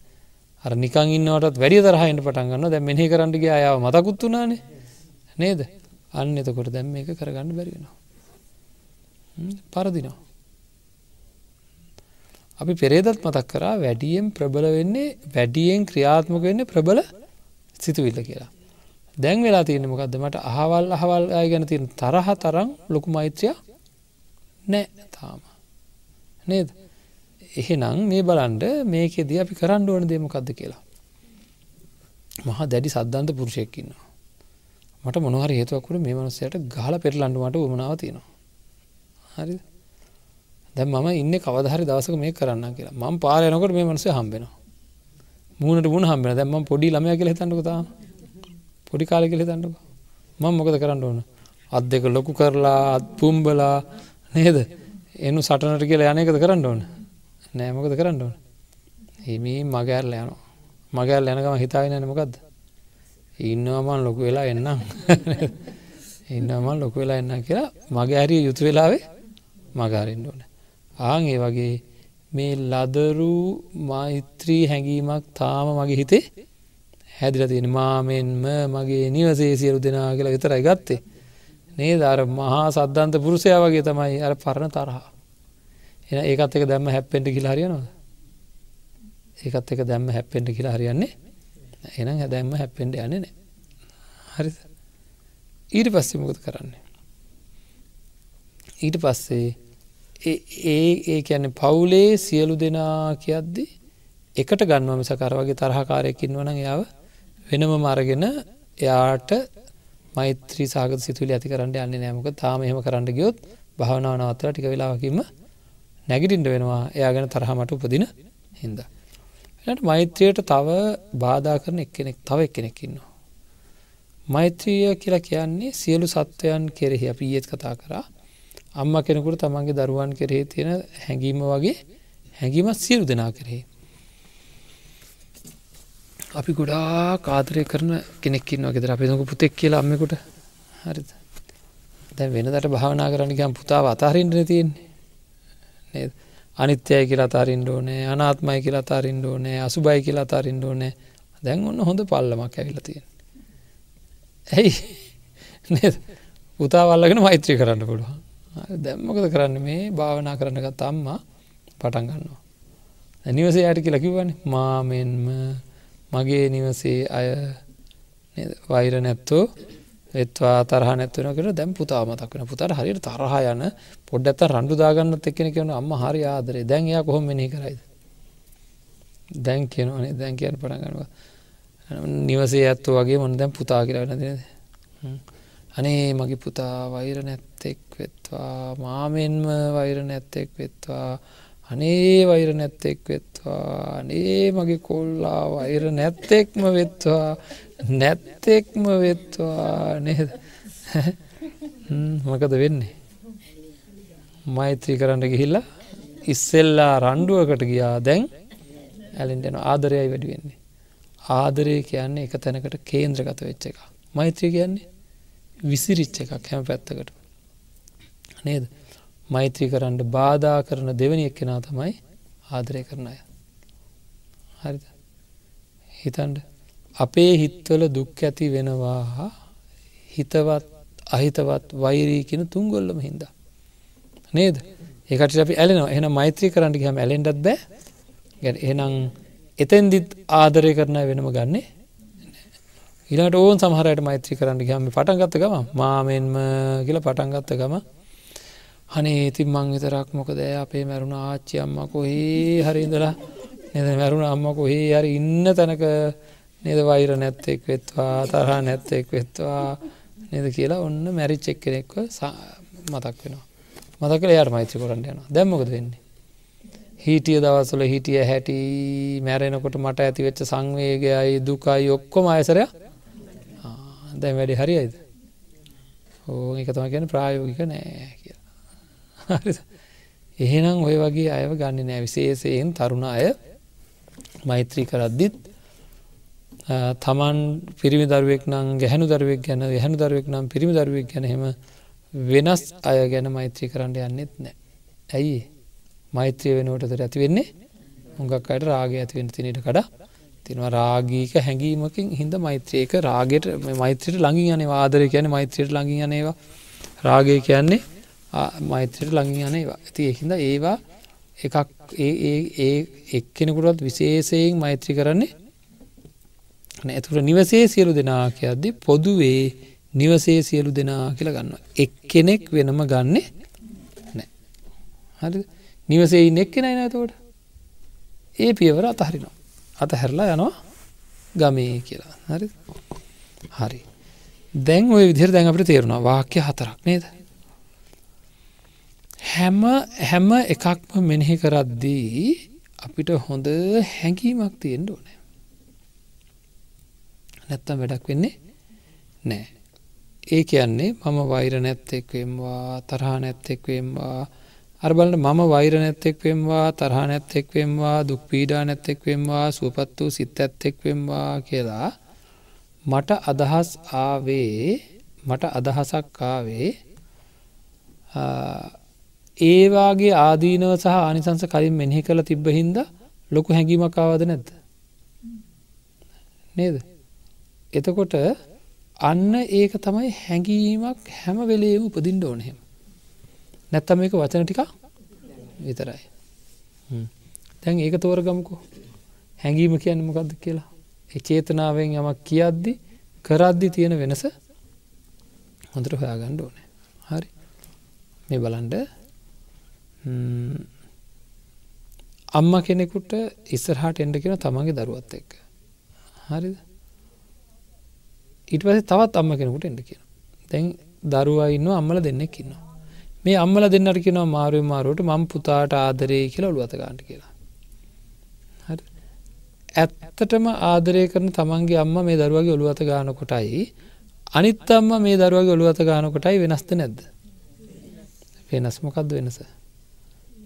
අර නිකං ඉන්නවටත් වැඩි තරහයින්ට පටන් ගන්න දැ මෙහි කරන්නගේ අයාව මතකුත් වුණානේ. නේද? අන්න එතකොට දැම් මේක කරගන්න බැරිෙනවා පරදිනවා. අපි පෙරේදත් මතක් කරා වැඩියෙන් ප්‍රබල වෙන්නේ වැඩියෙන් ක්‍රියාත්මක වෙන්න ප්‍රබල සිතුවිල්ල කියලා. දැන් වෙලා තියෙන මොකක්ද මට අහවල් අහවල් අය ගැන තියෙන තරහ තරම් ලොකු මෛත්‍රය නෑ තාම. නේද? එහෙනම් මේ බලන්ඩ මේකෙද අපි කරන්න ඕන දේමකක්ද කියලා. මහා දැඩි සද්ධන්ත පුරුෂයක්කින්නවා මට මොනහර හේතුවක්කට මේ මනසයට ගහල පෙරලන්ඩුමට උමනාව තියෙනවා. හරි දැ මම ඉන්න කවදහරි දවසක මේ කරන්න කියලා. මං පාරයනකොට මේ මනසේ හම්බෙනවා. මූනට මුණ හම්බෙන දැම පොඩි ළමය කියල හිතන්නකතා පොඩි කාල කියල හිතන්නක. මං මොකද කරන්න ඕන? අත් දෙක ලොකු කරලා අත් පුම්බලා නේද? එනු සටනට කියලා යනකද කරන්න ඕන? නෑමකද කරන්න ඕන? හිමි මගෑරල යනවා. මගෑල් යනකම හිතාගෙන නමකක්ද ඉන්නවමන් ලොකු වෙලා එන්නම්. ඉන්නමන් ලොකු වෙලා එන්න කියලා මගේ ඇරිය යුතු වෙලාවේ මගාරෙන්ඩ ඕන. ආං ඒ වගේ මේ ලදරු මෛත්‍රී හැඟීමක් තාම මගේ හිතේ හැදිල තියෙන මාමෙන්ම මගේ නිවසේ සියලු දෙනා කියලා විතරයි ගත්තේ. නේ දර මහා සද්ධන්ත පුරුෂයා වගේ තමයි අර පරණ තරහා. එ ඒකත් එක දැම්ම හැප්පෙන්ට කියලා හරියනවාද? ඒකත් එක දැම්ම හැප්පෙන්ට කියලා හරියන්නේ එනම් හැදැම්ම හැප්පෙන්ට යන්නේ නෑ හරි ඊට පස්සේ මොකද කරන්නේ? ඊට පස්සේ ඒ ඒ කියන්නේ පවුලේ සියලු දෙනා කියද්දි එකට ගන්නවා මිසකර වගේ තරහකාරයකින් වන යාව වෙනම මරගෙන එයාට මෛත්‍රී සාගත සිතුල ඇති කරන්න යන්න නෑමක තාම එහෙම කරන්න ගියොත් භාවනාව නවත්තලා ටික වෙලාවකින්ම නැගිටින්ට වෙනවා එයා ගැන තරහමට උපදින හින්ද. එට මෛත්‍රයට තව බාධා කරන එක්කෙනෙක් තව එක්කෙනෙක්කින්නවා. මෛත්‍රිය කියලා කියන්නේ සියලු සත්වයන් කෙරෙහි අපි ඒත් කතා කරා අම්ම කෙනෙකුට තමන්ගේ දරුවන් කෙරෙහි තියෙන හැඟීම වගේ හැඟීමත් සියලු දෙනා කරෙහි. අපි ගොඩා කාතරය කරන කෙනෙක්කින්න ගෙදර. අපිදක පුතෙක් කියලා අම්මකුට. හරි දැ වෙනදට භාවනා කරන්න ගම් පුතාව අතාරෙන්ට තියෙන්නේ. අනිත්‍යය කියලා අතාරින්ට ඕනේ අනාත්මයි කියලා අතාරින්ට ඕනේ අසුබයි කියලා අතාරින්ට ඕනේ. දැන් ඔන්න හොඳ පල්ලමක් ඇවිල තියෙන ඇයි? පුතාවල්ලගෙන මෛත්‍රී කරන්න පුළුවන්. දැම්මකද කරන්න? මේ භාවනා කරන්නගත් අම්මා පටන් ගන්නවා. නිවසේ යට කියලා කිව්වන මාමෙන්ම මගේ නිවසේ අය වෛර නැත්තෝ එත්වා තරහ නැත්වනකට දැම් පුතා මතක්වන පුතට හරියට තරහ යන පොඩ්ඩත්ත රණ්ඩු දාගන්න එක්කෙන කියවන අම්ම හරි ආදරේ. දැන් එයා කොහොම මෙනි කරයිද? දැන් කියනවනේ දැන් කියන පටගන්නවා නිවසේ ඇත්තු වගේ මොන දැන් පුතා කියලා වෙන දෙද අනේ මගේ පුතා වෛර නැත්තෙක් වෙත්වා. මාමෙන්ම වෛර නැත්තෙක් වෙත්වා. අනේ වෛර නැත්තෙක් වෙත්වා. අනේ මගේ කොල්ලා වෛර නැත්තෙක්ම වෙත්වා. නැත්තෙක්ම වෙත්වා. නේද? මොකද වෙන්නේ? මෛත්‍රී කරන්න ගිහිල්ලා ඉස්සෙල්ලා රණ්ඩුවකට ගියා. දැන් ඇලෙන්ටන ආදරයයි වැඩි වෙන්නේ. ආදරය කියන්නේ එක තැනකට කේන්ද්‍රගත වෙච්ච එක. මෛත්‍රී කියන්නේ විසිරිච්ච එකක් හැම පැත්තකට නේද? මෛත්‍රී කරන්න බාධා කරන දෙවනි එක්කෙනා තමයි ආදරය කරන අය. හරිද? හිතන්ඩ අපේ හිත්වල දුක් ඇති වෙනවා හිතවත් අහිතවත් වෛරී කියන තුන්ගොල්ලම හින්දා. නේද? ඒකට අපි ඇලෙනවා. එන මෛත්‍රී කරන්නට හම ඇලෙන්ඩත් බෑ. ගැ එනම් එතැන්දිත් ආදරය කරන වෙනම ගන්නේ ඉලාට ඕන් සමහරයට මෛත්‍රී කරන්න ගම පටන්ගත්ත ගම මාමෙන්ම කියල පටන්ගත්ත ගම හනේ ඉතින් මං විතරක් මොකද අපේ මැරුණ ආච්චි අම්ම කොහේ හරිඉදලා නද? මැරුණ අම්ම කොහේ හරි ඉන්න තැනක නේද? වෛර නැත්තෙක් වෙත්වා තරහ නැත්තෙක් වෙත්වා නද කියලා ඔන්න මැරිච් එක් කෙනෙක්ව මතක් වෙනවා. මතකල යාට මෛත්‍රී කරන්න යනවා. දැම්මකද වෙන්නේ? හිටිය දවසල හිටිය හැටි මැරෙනකොට මට ඇති වෙච්ච සංවේගයයි දුකයි ඔක්කොම අයසරය දැන් වැඩි හරියිද ඕ එක තම කියන ප්‍රායෝගික නෑ කියලා. එහෙනම් ඔය වගේ අයව ගන්න නෑ. විශේෂයෙන් තරුණ අය මෛත්‍රී කරද්දිත් තමන් පිරිමි දරුවෙක් නම් ගැහැනු දරුවෙක් ගැන ගැහැනු දරුවෙක් නම් පිරිමි දරුවෙක් ගැන හෙම වෙනස් අය ගැන මෛත්‍රී කරන්න යන්නෙත් නෑ. ඇයි? මෛත්‍රය වෙනුවටතර ඇති වෙන්නේ හුඟක් අයට රාග ඇතිවෙන තිනට කඩ තිනවා රාගීක හැඟීමකින් හින්ද මෛත්‍රයක රාගයට මෛත්‍රයට ළඟින් යන ආදර කියන මෛත්‍රයට ළඟින් යනේවා රාගය කියන්නේ මෛත්‍රයට ළඟින් යනේවා ඇති එහින්ද ඒවා එකක් ඒ එක්කෙනෙකුටත් විශේෂයෙන් මෛත්‍රී කරන්නේ ඇතුර නිවසේ සියලු දෙනා කියද්දි පොදුවේ නිවසේ සියලු දෙනා කියලා ගන්න එක් කෙනෙක් වෙනම ගන්නේ නෑ හරි නිවසේ නෙක්කෙනයි නතෝට ඒ පියවර අතහරිනවා. අතහැරලා යනවා. ගමේ කියලා. හරි? හරි. දැන් ඔය විදිර දැන් අපට තේරුණා. වාක්‍ය හතරක් නේද? හැම හැම එකක්ම මෙනෙහි කරද්දී අපිට හොඳ හැඟීමක් තියෙන්ට ඕනෑ. නැත්තම් වැඩක් වෙන්නේ නෑ ඒ කියන්නේ මම වෛර නැත්තෙක්වෙම්වා තරහා නැත්තෙක්වෙම්වා අරබලට මම වෛර නැත්තෙක් වෙම්වා තරහා නැත්තෙක් වෙම්වා දුක් පීඩා නැත්තෙක් වෙම්වා සුවපත් වූ සිත් ඇත්තෙක් වෙම්වා කියලා මට අදහස් ආවේ මට අදහසක් ආවේ ඒවාගේ ආදීනව සහ අනිසංස කලින් මෙනෙහි කළ තිබ්බහින්ද ලොකු හැඟීමක් ආවද නැද්ද? නේද? එතකොට අන්න ඒක තමයි හැඟීමක් හැම වෙලේම උපදින්ට ඕනෙහෙම නැත්තම එක වචන ටික විතරයි. තැන් ඒක තෝරගමකු. හැඟීම කියන්න මොකක්ද කියලා? චේතනාවෙන් යමක් කියද්දි කරද්දි තියෙන වෙනස හොඳට හොයාගණ්ඩ ඕනේ. හරි. මේ බලන්ඩ අම්ම කෙනෙකුට ඉස්සරහට එන්ඩ කියෙන තමන්ගේ දරුවත් එක්ක. හරිද? ඉට පස තවත් අම්ම කෙනෙකුට එඩ කියන. තැන් දරුවා ඉන්න අම්මල දෙන්නෙක් ඉන්නවා. මේ අම්මල දෙන්නට කියෙනවා මාරුව මාරුවට මං පුතාට ආදරය කියලා ඔළුවතගාන්ට කියලා. හරි. ඇත්තටම ආදරය කරන තමන්ගේ අම්ම මේ දරුවගේ ඔළුවත ගාන කොටයි අනිත් අම්ම මේ දරුවගේ ඔළුවත ගාන කොටයි වෙනස්ත නැද්ද? වෙනස්මකක්ද වෙනස?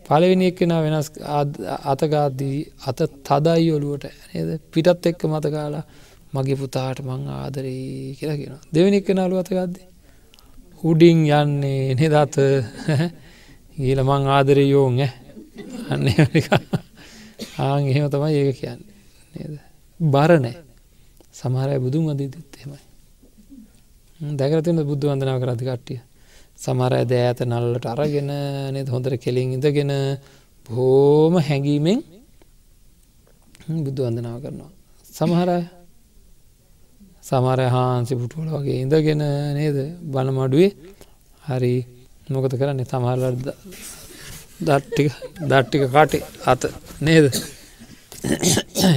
පලවෙනි එක්කෙන වෙනස් අතගාදී අත තදයි ඔළුවට නේද? පිටත් එක්ක මතකාලා මගේ පුතාට මං ආදරී කියලා කියෙන දෙවැනි එක්කෙන අලු අතගද්දී උඩින් යන්නේ නෙදත ගීල මං ආදරය යෝන් අන්න ආං එහෙම තමයි ඒක කියන්නේ. නේද? බරනෑ සමහරය බුදුන් අදීදත් එහෙමයි. දැකරතින බුද්ධ වන්දනාව කරති කට්ටිය? සමරය දෑත නල්ලට අරගෙන නෙද? හොඳර කෙලින් ඉඳගෙන බෝම හැඟීමෙන් බුද්ධ වන්දනාව කරනවා. සමහරය සමරය හාන්සි පුටුවල වගේ ඉඳගෙන නේද? බණමඩුවේ හරි. මොකද කරන්නේ? සමහරලද දට්ටික දට්ටික කාටි අත නේද?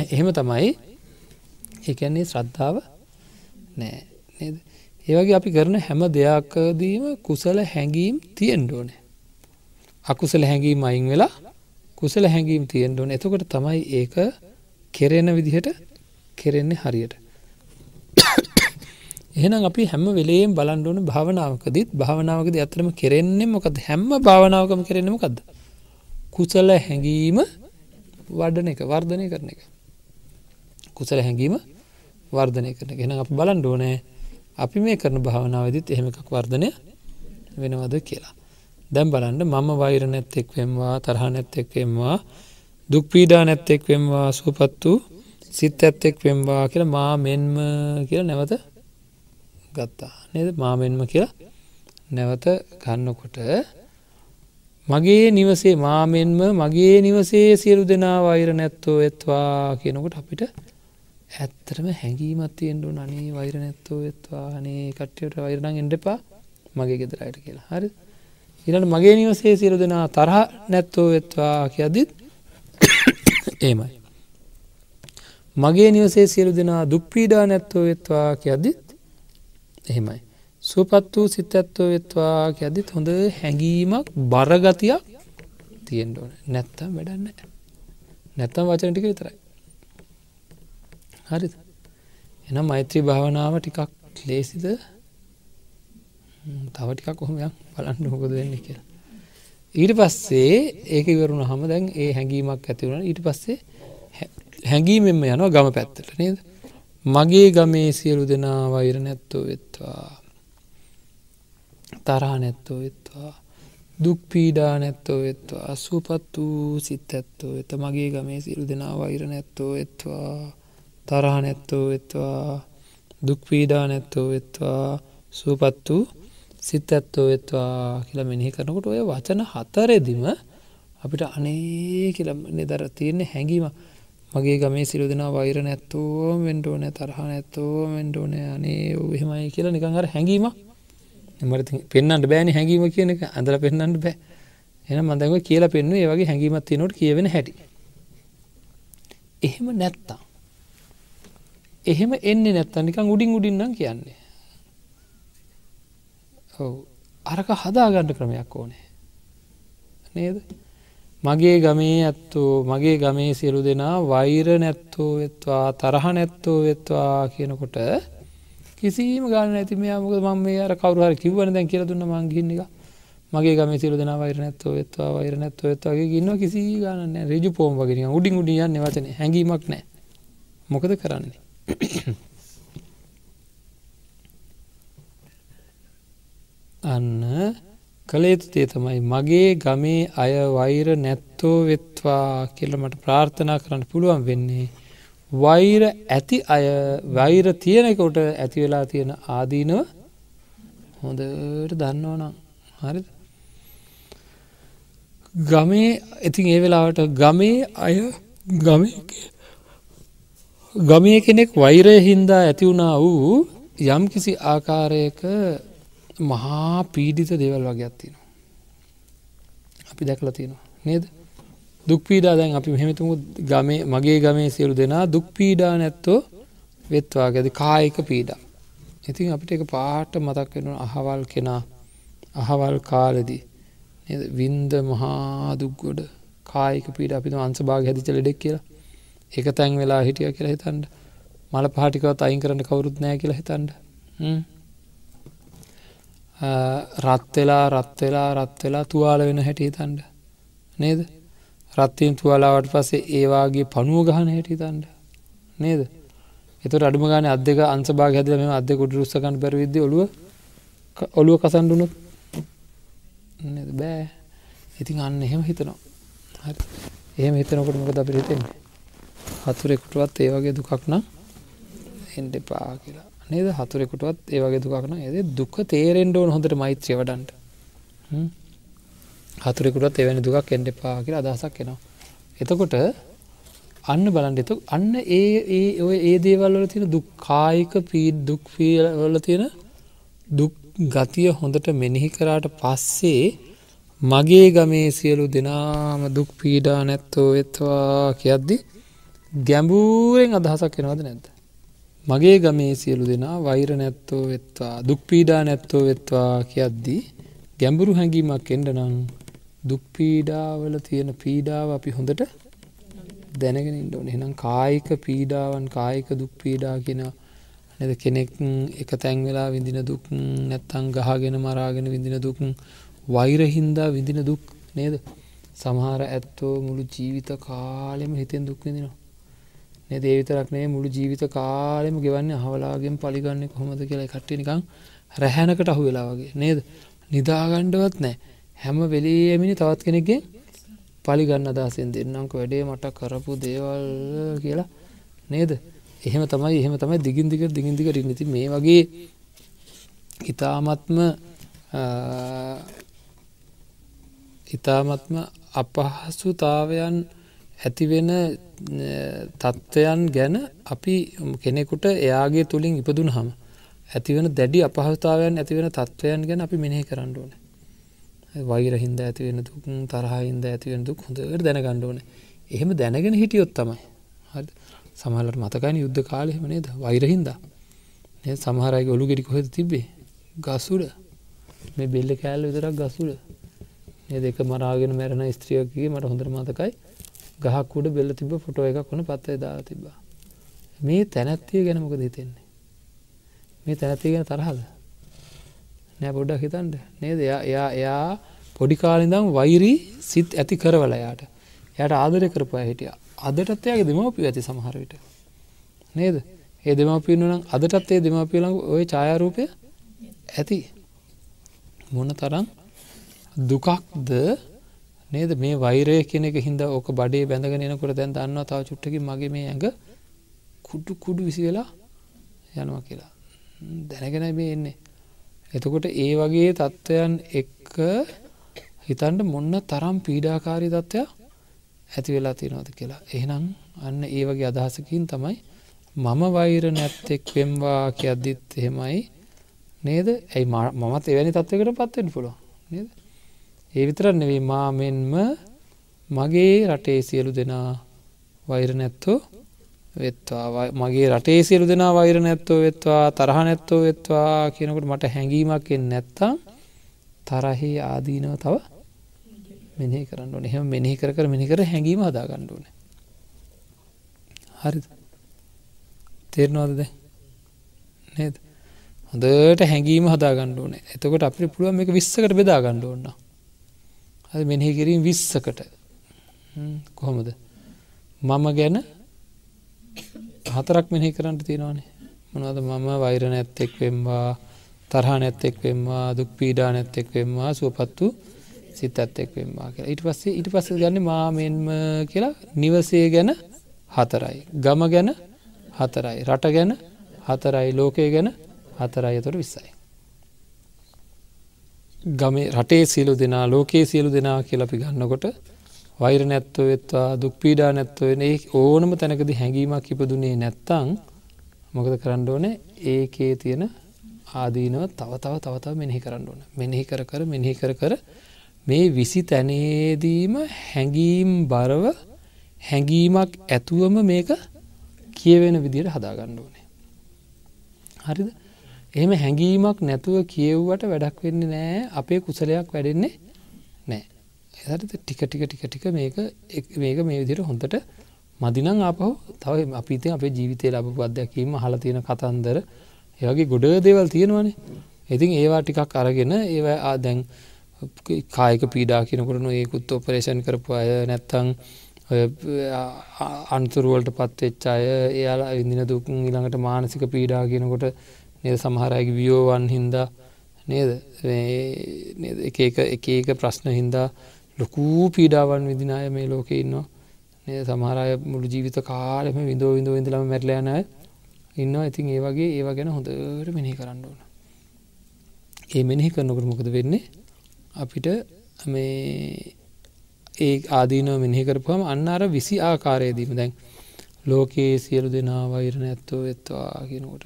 එහෙම තමයි. ඒකන්නේ ශ්‍රද්ධාව නෑ නේද? ඒවගේ අපි කරන හැම දෙයක්දීම කුසල හැඟීම් තියෙන්ඩ ඕනේ. අකුසල හැඟීම් අයින් වෙලා කුසල හැඟීම් තියෙන්ඩ ඕන. එතකොට තමයි ඒක කෙරෙන විදිහට කෙරෙන්නේ හරියට. එහෙනම් අපි හැම වෙලේම් බලන්ඩ ඕන භාවනාවකදීත් භාවනාවකද ඇතරම කෙරෙන්නේ මොකද හැම භාවනාවකම කරෙන මොකක්ද කුසල හැඟීම වඩන එක වර්ධනය කරන එක. කුසල හැඟීම වර්ධනය කරන ගෙන අප බලන්ඩ ඕනෑ අපි මේ කරන භාවනාවදත් එහෙම එකක් වර්ධනය වෙනවද කියලා. දැම් බලන්ඩ මම වෛර නැත්තෙක් වෙම්වා තරහ නැත්තෙක් වෙම්වා දුක්පීඩා නැත්තෙක් වෙම්වා සුපත් වූ සිත් ඇත්තෙක් වෙම්වා කියලා මා මෙන්ම කියල නැවත ගත්තා. නේද? මාමෙන්ම කියලා නැවත ගන්නකොට මගේ නිවසේ මාමෙන්ම මගේ නිවසේ සියලු දෙනා වෛර නැත්තෝ එත්වා කියනකොට අපිට ඇත්තරම හැඟීමත්තියෙන්ඩු නනේ වෛර නැත්තෝ එත්වා නේ කට්ටියට වෛරනං එන්ඩපා මගේ ගෙදරයට කියලා. හරි. ඉරට මගේ නිවසේ සියලු දෙනා තරහ නැත්තෝ එත්වා කියදිත් ඒමයි මගේ නිවසේ සියලු දෙනා දුක්පීඩා නැත්තෝ එත්වා කියද්දිත් එහෙමයි. සුපත් වූ සිත ඇත්තෝ වෙත්වා ඇදත් හොඳ හැඟීමක් බරගතියක් තියෙන්ට ඕන නැත්තම් වැඩන්න නැත්තම් වචනටික විතරයි. හරි එනම් මෛත්‍රී භාවනාව ටිකක් ලේසිද තව ටිකක් කොහොමයක් බලන්න හොකද වෙන්න කියලා. ඊට පස්සේ ඒක ඉවරුණ හම දැන් ඒ හැඟීමක් ඇතිවුණ ඊට පස්සේ හැඟීමෙන්ම යනවා ගම පැත්තට නේද මගේ ගමේ සියලු දෙනා වෛර නැත්තෝ වෙත්වා. තරහ නැත්තෝ වෙත්වා. දුක් පීඩා නැත්තෝ වෙත්වා. සුපත් වූ සිත් ඇත්තෝ එත මගේ ගමේ සිරු දෙනා වෛර නැත්තෝ එත්වා තරහ නැත්තෝ වෙත්වා. දුක් පීඩා නැත්තෝ වෙත්වා. සුපත් වූ සිත් ඇත්තෝ වෙත්වා කියලා මෙනෙහි කරනකොට ඔය වචන හතරෙදිම අපිට අනේ කියල නිදර තියෙන්නේ හැඟීම මගේ ගමේ සිරු දෙනා වෛර නැත්තෝ මෙන්ටෝන තරහ නැත්තෝ මෙන්ටෝන අනේ එහෙමයි කියලා නිකං අර හැඟීම එමට පෙන්න්නට බෑන හැඟීම කියන එක. අඳල පෙන්න්නට බෑ. එන මඳව කියලා පෙන්ව ඒ වගේ හැඟීමත් තියනොට කියවෙන හැටි. එහෙම නැත්තා එහෙම එන්නේ නැත්ත නිකං උඩින් උඩින්නම් කියන්නේ. ඔව අරක හදාගණ්ඩ ක්‍රමයක් ඕනේ. නේද? මගේ ගමේ ඇත්තෝ මගේ ගමේ සියලු දෙනා වෛර නැත්තෝ වෙත්වා තරහ නැත්තෝ වෙත්වා කියනකොට කිසිීම ගාන ඇති මේ මොක ම මේ අර කවරුහර කිවන දැන් කියල දුන්න මංගින්න එක. මගේ ගම සිරු දෙන වෛර නැත්තෝ වෙත්වා වෛර නැත්තෝ වෙත්වාගේ ගන්න කිසි ගන්න රජු පෝම් වගෙන උඩින් උඩියන්න වචන. හැඟීමක් නෑ මොකද කරන්නේ? අන්න කළේතුතේ තමයි මගේ ගමේ අය වෛර නැත්තෝ වෙත්වා කියල මට ප්‍රාර්ථනා කරන්න පුළුවන් වෙන්නේ වෛර ඇති අය වෛර තියෙනකොට ඇති වෙලා තියෙන ආදීනව හොඳට දන්නවනම් හරි ගමේ ඉතින් ඒ වෙලාවට ගමේ අය ගම ගමේ කෙනෙක් වෛරය හින්දා ඇති වුණා වූ යම් කිසි ආකාරයක මහා පීඩිත දෙවල් වගේ අත්තිනවා අපි දැකල තියෙනවා. නේද? දුක්පීඩා දැන් අපි මෙහෙමතුමු ගමේ මගේ ගමේ සියලු දෙනා දුක්පීඩා නැත්තෝ වෙත්වා ගැද කායික පීඩා. ඉතින් අපිට එක පාට මතක් වෙන අහවල් කෙනා අහවල් කාලෙදී. වින්ද මහා දුක්ගොඩ කායික පීඩ අපිට අන්සභාග හැදිච ලෙඩෙක් කියලා. එක තැන් වෙලා හිටිය කියලා හිතන්ඩ මල පාටිකවත් අයින් කරන්න කවුරුත් නෑ කියලා හිතන්ඩ රත්වෙලා රත්වෙලා රත්වෙලා තුවාල වෙන හැටි හිතන්ඩ නේද? රත්වීම් තුවලාවට පස්සේ ඒවාගේ පනුව ගහන හැටිතන්ඩ නේද? එතු අඩුම ගාන අදක අන්සභා හැදල මෙම අද කුඩ රුස්සකන් පැරවිද ඔලුව ඔලුව කසන්ඩුනොත් බෑ. ඉතින් අන්න එහෙම හිතනවා. එහෙම හිතනකොට මොකද අපි හිතෙන්නේ? හතුරෙකුටුවත් ඒ වගේ දුකක් නම් එන්ඩ පා කියලා. නේද? හතුරෙකුටුවත් ඒ වගේ දුකක්න ඒද දුක තේරෙන්ඩ ඕන හොඳට මෛත්‍රිය වඩන්ට හතුරෙකුටත් එවැනි දුකක් එන්ඩ පා කියලා අදහසක් එනවා. එතකොට අන්න බලන්ඩ එතු අන්න ඒ ඒ ඔය ඒ දේවල්වල තියෙන දුක් කායික පීඩ් දුක් වල තියෙන දුක් ගතිය හොඳට මෙනෙහි කරාට පස්සේ මගේ ගමේ සියලු දෙනාම දුක් පීඩා නැත්තෝ වෙත්වා කියද්දි ගැඹූරෙන් අදහසක් එනවද නැද්ද. මගේ ගමේ සියලු දෙනා වෛර නැත්තෝ වෙත්වා දුක් පීඩා නැත්තෝ වෙත්වා කියද්දී ගැඹුරු හැඟීමක් එන්ඩ නං දුක් පීඩාවල තියෙන පීඩාව අපි හොඳට දැනගෙන ඉන්ඩෝන එනම් කායික පීඩාවන් කායික දුක් පීඩා කියෙන නැද? කෙනෙක් එක තැන් වෙලා විඳින දුක් නැත්තං ගහගෙන මරාගෙන විඳින දුක් වෛරහින්දා විඳින දුක් නේද? සමහර ඇත්තෝ මුළු ජීවිත කාලෙම හිතෙන් දුක් විඳිනවා. නේ දේවිතරක්නේ මුළු ජීවිත කාලෙම ගෙවන්න හවලාගෙන් පලිගන්න කොහොමද කියලා කට්ටිය නිකං රැහැනකට අහු වෙලා වගේ. නේද? නිදාගණ්ඩවත් නෑ හැම වෙලේමිනි තවත් කෙනෙක්ගේ පලිගන්න අදසෙන් දෙන්නංක වැඩේ මට කරපු දේවල් කියලා. නේද? එහෙම තමයි එහෙම තමයි දිගින්දික දිගින්දිකට නති මේ වගේ ඉතාමත්ම ඉතාමත්ම අපහසුතාවයන් ඇතිවෙන තත්ත්වයන් ගැන අපි කෙනෙකුට එයාගේ තුළින් ඉපදුන හම ඇතිවෙන දැඩි අපහස්ථාවයන් ඇතිවෙන තත්ත්වයන් ගැන අපි මෙනෙහි කරන්න ඕන. වෛරහින්ද ඇතිවෙන දුක් තරහහින්ද ඇතිවෙන දුක් හොඳට දැනගණ්ඩ ඕන. එහෙම දැනගෙන හිටියොත් තමයි සමහලට මතකයින යුද්ධ කාලෙමනේද වෛරහින්දා සමහරයි ඔලු ගෙඩි කොහෙද තිබේ ගස්සුඩ මේ බෙල්ල කෑල්ල විතරක් ගස්සුඩ ඒ දෙක මරාගෙන මැරණ ස්ත්‍රියකගේ මට හොඳර මතකයි. ගහක්කුඩ බෙල්ල තිබ ෆොටෝ එකක් වන පත්තේ දා තිබා මේ තැනැත්තිය ගැන මොකද හිතෙන්නේ? මේ තැනැතිය ගැන තරහද? නෑ පොඩ්ඩක් හිතන්ට නේද? එයා එයා එයා පොඩි කාලිඳම් වෛරී සිත් ඇති කරවල යාට යට ආදරය කරපය හිටිය. අදටත් එයාගේ දෙමවපිය ඇති සමහරවිට නේද? ඒ දෙමපියන නම් අදටත් ඒ දෙමපියලඟ ඔය ඡායාරූපය ඇති. මොන තරම් දුකක්ද නේද? මේ වෛරය කෙනෙක හිද ඕක බඩේ බැඳගෙන එනකොට දැන් දන්නවා තාව චුට්ටකි මගේ මේ ඇඟ කුඩු කුඩු විසි වෙලා යනවා කියලා. දැනගෙනයි මේ එන්නේ. එතකොට ඒ වගේ තත්ත්වයන් එක්ක හිතන්ට මොන්න තරම් පීඩාකාරී තත්ත්වයක් ඇති වෙලා තියෙනවද කියලා. එහෙනම් අන්න ඒ වගේ අදහසකින් තමයි මම වෛර නැත්තෙක් වෙම්වා කියද්දිත් එහෙමයි. නේද? ඇයි මමත් එවැනි තත්වකට පත්වෙන් පුළුව නේද? ඒ විතර නෙවේ මා මෙන්ම මගේ රටේ සියලු දෙනා වෛර නැත්තෝ වෙත්වා. මගේ රටේ සියලු දෙනා වෛර නැත්තෝ වෙත්වා තරහ නැත්තෝ වෙත්වා කියනකට මට හැඟීමක්ෙන් නැත්තම් තරහි ආදීනව තව මෙනෙහි කරන්න ඕන. එහෙම මෙනෙහි කර කර මෙනි කර හැඟීම හදා ගණ්ඩුවන හරි තේරනවාදද නේද? හොඳට හැඟීම හදා ගණ්ඩුවන එතකොට අපි පුළුවන් එක විස්සකට බෙදා ගණ්ඩ ඕන්න අද මෙනෙහි කිරීම විස්සකට. කොහොමද? මම ගැන හතරක් මෙහි කරන්නට තියෙනවානේ. මොනවද මම? වෛර නැත්තෙක් වෙම්වා තරහ නැත්තෙක් වෙම්වා දුක් පීඩා නැත්තෙක් වෙම්වා සුවපත්තු සිත් ඇත්තෙක් වෙම්වා කියලා. ඊට පස්සේ ඊට පස්ස ගන්න මාමෙන්ම කියලා නිවසේ ගැන හතරයි. ගම ගැන හතරයි. රට ගැන හතරයි. ලෝකය ගැන හතරයි. අතොට විස්සයි. ගම රටේ සියලු දෙනා ලෝකයේ සියලු දෙනා කියලපි ගන්නකොට වෛර නැත්තව වෙත්වා දුක්පීඩා නැත්වන ඕනම තැනකද හැඟීමක් ඉපදුනේ නැත්තං මොකද කරන්න ඕන? ඒකේ තියෙන ආදීනව තව තව තවතාව මෙනෙහි කරන්න ඕන. මෙනෙහි කර කර මෙනෙහි කර කර මේ විසි තැනේදීම හැඟීම් බරව හැඟීමක් ඇතුවම මේක කියවෙන විදියට හදාගන්න ඕනේ. හරිද? එහෙම හැඟීමක් නැතුව කියව්වට වැඩක් වෙන්නේ නෑ. අපේ කුසලයක් වැඩෙන්නේ නෑ. එහට ටික ටික ටික ටික මේක මේක මේ විදිර හොඳට මදිනං ආපහු තව අපිතේ අපේ ජීවිතය ලබපු අත්දැකීම හල තියෙන කතන්දර. ඒවගේ ගොඩ දේවල් තියෙනවානේ. ඉතින් ඒවා ටිකක් අරගෙන ඒවා ආදැන් කායක පීඩා කියනකට ඒකුත් ඔපරේෂන් කරපු අය නැත්තං අන්තුරුවලට පත්වෙච්ච අය එයාලා ඉදින දුක් ඊළඟට මානසික පීඩා කියනකොට නද? සමහරයගේ වියෝවන් හින්දා නේද? එක එක එක ප්‍රශ්න හින්දා ලොකූ පීඩාවන් විදිනාය මේ ලෝක ඉන්නවා. නය සමහරය මුළු ජීවිත කාලෙම විදෝ විඳෝ ඉඳලම මැරලයනය ඉන්න ඉතින් ඒ වගේ ඒව ගැන හොඳට මෙහි කරන්න ඕන. ඒ මෙනෙහි කරනකට මොකද වෙන්නේ? අපිට මේ ඒ ආදීනව මෙහි කරපුහම අන්න අර විසි ආකාරයේදීම දැන් ලෝකයේ සියලු දෙනා වෛරණ ඇත්තෝ වෙත්වා කියනකොට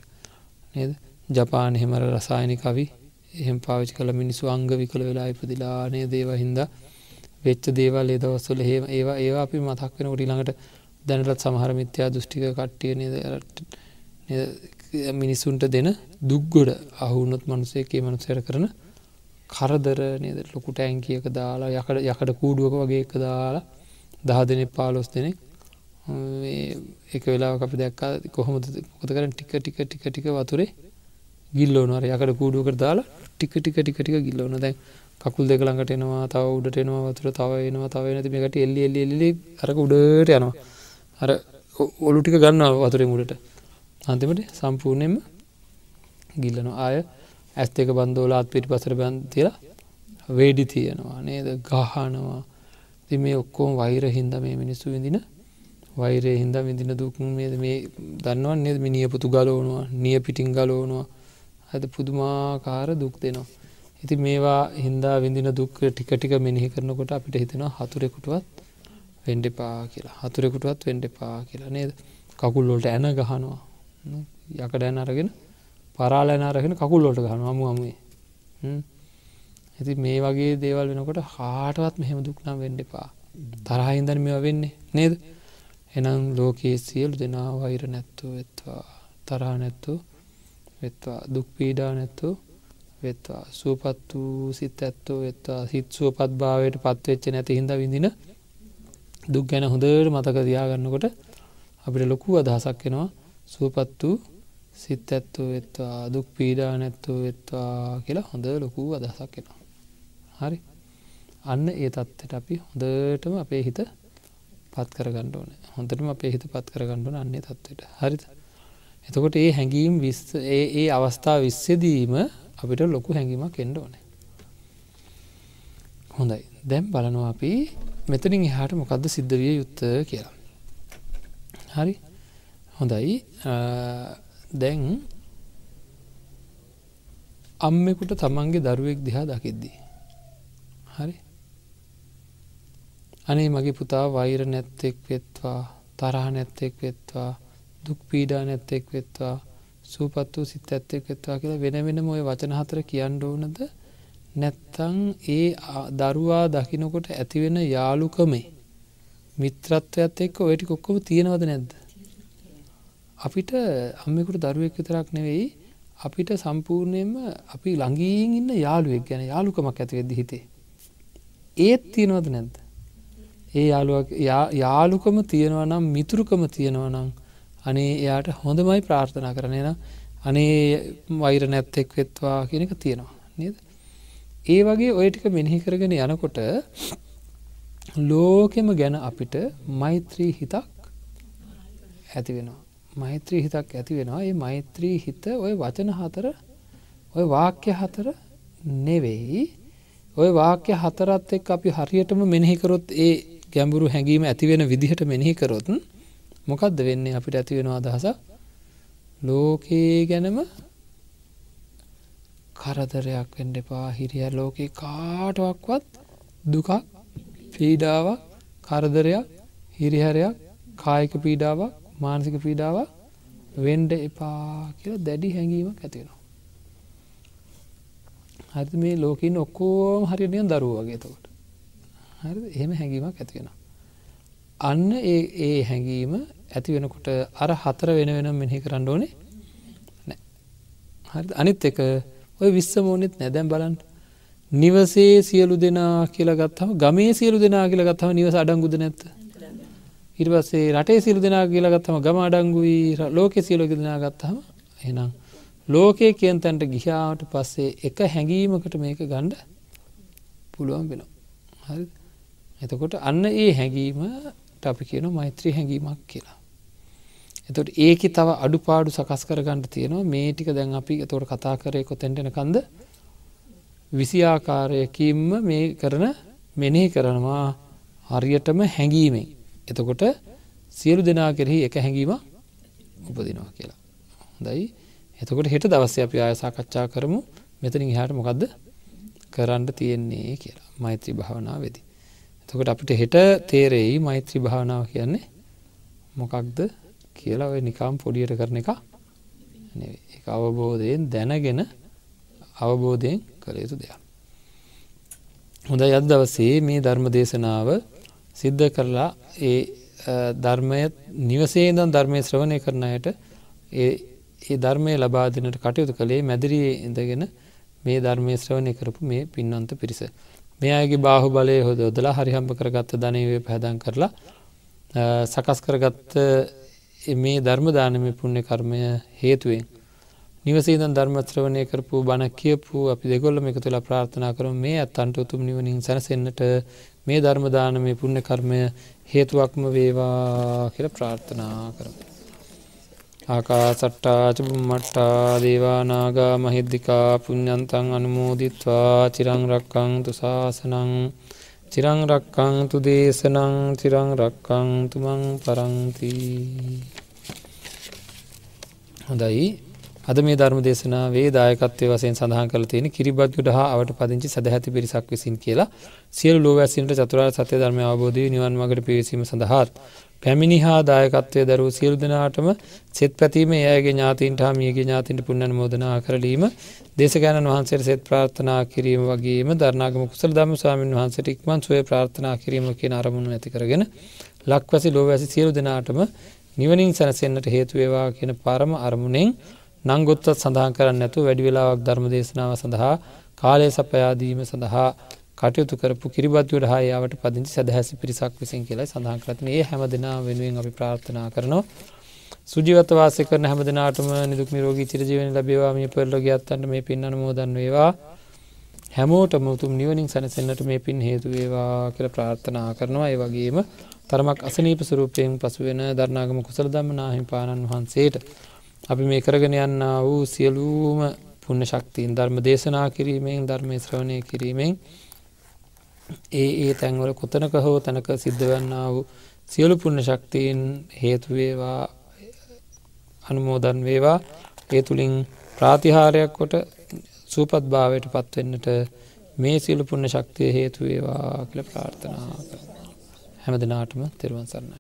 නේද? ජපාන එහෙමර රසායනි කවි එහෙම පාවිචි කළ මිනිස්සු අංග විකළ වෙලා ඉපදිලානේ දේව හින්දා. වෙච්ච දේවල් ඒ දවස්වල ඒ ඒවා ඒවා අපි මතක් වෙන කොට ළඟට දැනටත් සමහර මිත්‍යා දෘෂ්ටික කට්ටිය නේද? මිනිස්සුන්ට දෙන දුක්ගොඩ අහුනොත් මනුසයකේ මනුසයට කරන කරදර නේද? ලොකුට ඇංකියක දාලා යකට යකට කූඩුවක වගේ එක දාලා දහ දෙනෙ පාලොස් දෙනෙක්. එක වෙලා අපි දැක්කා කොහොමද? කොත කරන ටික ටික ටික ටික වතුරේ ගිල්ලෝනවර යකට කූඩුවකට දාලා ටික ටික ටික ටික ගිල්ලෝන දැන් කකුල් දෙක ළඟට එනවා තව උඩට එනවා වතුර තව එනවා තව නැති මේකට එල්ලි එල්ලි එල්ලි අරක උඩට යනවා. අර ඔලු ටික ගන්නවා වතුරේ මුඩට අන්තිමට සම්පූර්ණයෙන්ම ගිල්ලනවා. ආය ඇස් දෙක බන්දෝලාත් පිටි පසර බැන් තිලා වේඩි තියෙනවා නේද? ගහනවා. ති මේ ඔක්කෝම වෛර හින්ද මේ මිනිස්සු විඳින වෛරය හින්ද විඳින දුක් මේ මේ දන්නවන් නද? මිනිිය පුතු ගලෝනවා නිය පිටිං ගලෝනවා ඇද පුදුමාකාර දුක් දෙනවා. ඉති මේවා හින්දා විඳින දුක් ටික ටික මෙනිහි කරනකොට අපිට හිතෙනවා හතුරෙකුටුවත් වෙන්ඩෙපා කියලා. හතුරෙකුටුවත් වෙන්ඩෙපා කියලා නේද? කකුල්ලොට ඇන ගහනවා. යකට ඇන අරගෙන පරාලෑන අරගෙන කකුල්ලොට ගහන අමු අමුවේ. ඇති මේ වගේ දේවල් වෙනකොට හාටවත් මෙහෙම දුක්නම් වෙන්ඩෙපා තරහින්දන මෙ වෙන්නේ. නේද? එනම් ලෝකයේ සියලු දෙනා වෛර නැත්තුව වෙත්වා. තරහා නැත්තු වෙත්වා. දුක් පීඩා නැත්තු වෙත්වා. සුවපත් වූ සිත් ඇත්තෝ වෙත්වා. සිත් සුවපත් භාවයට පත්වෙච්ච නැති හිද විඳින දුක් ගැන හොඳට මතක දයාගන්නකොට අපිට ලොකු අදහසක් වෙනවා සුවපත් වූ සිත් ඇත්තෝ වෙත්වා. දුක් පීඩා නැත්තෝ වෙත්වා කියලා හොඳ ලොකු අදහසක් වෙනවා හරි. අන්න ඒ තත්වට අපි හොඳටම අපේ හිත පත් කරගන්න ඕන. හොඳටම අපේ හිත පත් කරගන්නඩන අන්නේ තත්වට හරිත එතකොට ඒ හැඟීම් විස් ඒ ඒ අවස්ථා විස්සදීම අපිට ලොකු හැඟීමක් එන්ඩ ඕන. හොඳයි. දැම් බලනවා අපි මෙතනින් එහාට මොකක්ද සිද්ධ විය යුත්ත කියලා. හරි. හොඳයි. දැන් අම්මෙකුට තමන්ගේ දරුවෙක් දිහා දකිද්දී. හරි. අනේ මගේ පුතා වෛර නැත්තෙක් වෙත්වා තරහ නැත්තෙක් වෙත්වා දුක් පීඩා නැත්තෙක් වෙත්වා සූපත් වූ සිත් ඇත්තෙක් වෙත්වා කියලා වෙන වෙන මොය වචන හතර කියන්න ඕනද? නැත්තං ඒ දරුවා දකිනකොට ඇතිවෙන යාලුකමේ මිත්‍රත්වයත් එක්ක ඔයටි කොක්කොම තියෙනවද නැද්ද? අපිට අම්මෙකුට දරුවෙක් විතරක් නෙවෙයි අපිට සම්පූර්ණයෙන්ම අපි ළඟීන් ඉන්න යාළුවෙක් ගැන යාලුකමක් ඇතිවෙද්දි හිතේ. ඒත් තියෙනවද නැද්ද? ඒ යාළුවක් යාලුකම තියෙනවා නම් මිතුරුකම තියෙනවා නම් අනේ එයාට හොඳමයි ප්‍රාර්ථනා කරන න අනේ වෛර නැත්තෙක් වෙත්වා කියනක තියෙනවා නේද? ඒ වගේ ඔය ටික මෙනෙහි කරගෙන යනකොට ලෝකෙම ගැන අපිට මෛත්‍රී හිතක් ඇති වෙනවා. මෛත්‍රී හිතක් ඇති වෙනවා. ඒ මෛත්‍රී හිත ඔය වචන හතර ඔය වාක්‍ය හතර නෙවෙයි. ඔය වාක්‍ය හතරත් එක් අපි හරියටම මෙනෙහිකරොත් ඒ ගැඹුරු හැඟීම ඇතිවෙන විදිහට මෙනෙහිකරොත් මොකක්ද වෙන්නේ අපිට ඇති වෙනවා අදහස? ලෝකයේ ගැනම කරදරයක් වෙන්න එපා. හිරිය ලෝකේ කාටවක්වත් දුකක් පීඩාවක් කරදරයක් හිරිහැරයක් කායික පීඩාවක් මානසික පීඩාවක් වෙන්ඩ එපා කියලා දැඩි හැඟීමක් ඇතිවෙනවා. හරි මේ ලෝකින් ඔක්කෝම හරිනියන් දරුව වගේ තකොට හරි එහෙම හැඟීමක් ඇතිවෙන. අන්න ඒ ඒ හැඟීම ඇති වෙනකොට අර හතර වෙන වෙන මෙහි කරන්න ඕනේ? හරි අනිත් එක ඔය විස්සමෝනෙත් නැදැම් බලන්න. නිවසේ සියලු දෙනා කියලගත්තම ගමේ සියලු දෙනා කියලගත්තම නිවස අඩංගුද නැත්ත ඉරිවස්සේ රටේ සිරු දෙනා කියලගත්තම ගම අඩංගුයි. ලෝක සියලෝක දෙනා ගත්තහම එනම් ලෝකයේ කියන් තැන්ට ගිහාට පස්සේ එක හැඟීමකට මේක ගණ්ඩ පුළුවන් වෙන හරි එතකොට අන්න ඒ හැඟීමට අපි කියන මෛත්‍රී හැඟීමක් කියලා. එතට ඒක තව අඩුපාඩු සකස් කරගන්නට තියෙනවා. මේ ටික දැන් අපි තොට කතා කරය කොතැන්ටෙන කන්ද? විසිආකාරයකින්ම මේ කරන මෙනෙහි කරනවා හරියටම හැඟීමෙන්. එතකොට සියලු දෙනා කෙරෙහි එක හැඟීම උපදිනවා කියලා. දයි එතකොට හෙට දවස්ස අපි ආය සාකච්ඡා කරමු. මෙතනින් හාට මොකක්ද කරන්න තියෙන්නේ කියලා. මෛත්‍රී භාවනා වෙදි. එතකොට අපිට හෙට තේරෙයි මෛත්‍රී භාවනාව කියන්නේ මොකක්ද? කියලා ඔය නිකාම් පොඩියට කරන එක එක අවබෝධයෙන් දැනගෙන අවබෝධයෙන් කළ යුතු දෙයක්. හොඳ යත් දවසේ මේ ධර්ම දේශනාව සිද්ධ කරලා ඒ ධර්මය නිවසේදන් ධර්මය ශ්‍රවණය කරනයට ඒ ධර්මය ලබාදිනට කටයුතු කළේ මැදිරියේ ඉඳගෙන මේ ධර්මය ශ්‍රවණය කරපු මේ පින්වන්ත පිරිස. මේ අයගේ බාහු බලය හොද ොදලා හරිහම්ප කරගත්ත ධනයවේ පැදන් කරලා සකස් කරගත්ත මේ ධර්මදානමය පුුණ්‍ය කර්මය හේතුවෙන්. නිවසේදන් ධර්මත්‍රවණය කරපු බණ කියපු අපි දෙගොල්ල එක තුළ ප්‍රාර්ථනා කරම මේ අත්තන්ට උතුම් නිවනින් සැනසෙන්න්නට මේ ධර්මදාන මේ පුුණ්‍ය කර්මය හේතුවක්ම වේවා කියල ප්‍රාර්ථනා කරම. ආකා සට්ටාචබුම්මට්ටා දේවානාගා මහිද්දිකා පුඤ්ඥන්තන් අනුමෝදිත්වා චිරංරක්කං තුසාසනං චිරංරක්කං තු දේශනං චිරංරක්කං තුමං පරංතිී. හොඳයි අද මේ ධර්ම දේශනාවේ දායකත්වය වසයෙන් සඳහන් කළ තියෙන කිරිබත්ගුඩ හා අවට පදිංචි සැදැහැති පිරිසක් විසින් කියලා සියල් ලෝවැසින්ට චතුරාර් සත්‍ය ධර්ම අවබෝධය නිවන් මගට පිවිසීම සඳහාත් පැමිණි හා දායකත්වය දරු සියලු දෙනාටම සෙත් පැතීම ඒගේ ඥාතින්ට හා මියගේ ඥාතින්ට පුන්නන මෝදනා කරලීම දේශගෑන වහන්සේට සෙත් ප්‍රාර්ථනා කිරීම වගේම ධර්නාගම කුසල දම ස්වාමින් වහන්සට ඉක්මන් සොය ප්‍රාර්ථනා කිරීම කියෙන අරමුණු ඇති කරගෙන ලක්වැසි ලෝවැසි සියලු දෙනාටම නිවනින් සැනසෙන්න්නට හේතුවේවා කියන පරම අරමුණෙන් නංගොත්තත් සඳහන් කරන්න ඇතු වැඩි වෙලාවක් ධර්ම දේශනාව සඳහා කාලය සපයාදීම සඳහා කටයුතු කරපු කිරිබත්වට හායාවට පදිංචි සදහැසි පිරිසක් විසින් කියලා සඳහන් කරන ඒ හැම දෙනා වෙනුවෙන් අපි ප්‍රාර්ථනා කරනවා. සුජීවත වාසය කරන හැම දෙනාටම නිදුක් නිරෝගී චිරජීවන ලැබේවා. මේ පෙරලොග අත්තන්ට මේ පින් අනමෝදන් වේවා. හැමෝට මුතුම් නිවනින් සැනසෙන්න්නට මේ පින් හේතුවේවා කියල ප්‍රාර්ථනා කරනවා. ඒ වගේම තරමක් අසනීප සුරූපයෙන් පසුවෙන දරනාගම කුසල දම්ම නාහිම්පාණන් වහන්සේට අපි මේ කරගෙන යන්න වූ සියලූම පුුණ ශක්තිීන් ධර්ම දේශනා කිරීමෙන් ධර්මය ශ්‍රවණය කිරීමෙන් ඒ ඒ තැන්වල කොතනක හෝ තැනක සිද්ධ වන්න වූ සියලු පුුණ ශක්තිීන් හේතුවේවා අනුමෝදන් වේවා. ඒ තුළින් ප්‍රාතිහාරයක් කොට සූපත් භාවයට පත්වෙන්නට මේ සියලු පුුණ ශක්තිය හේතුවේවා කියල ප්‍රාර්ථනා කරන හැම දෙනාටම තෙරුවන් සරන්න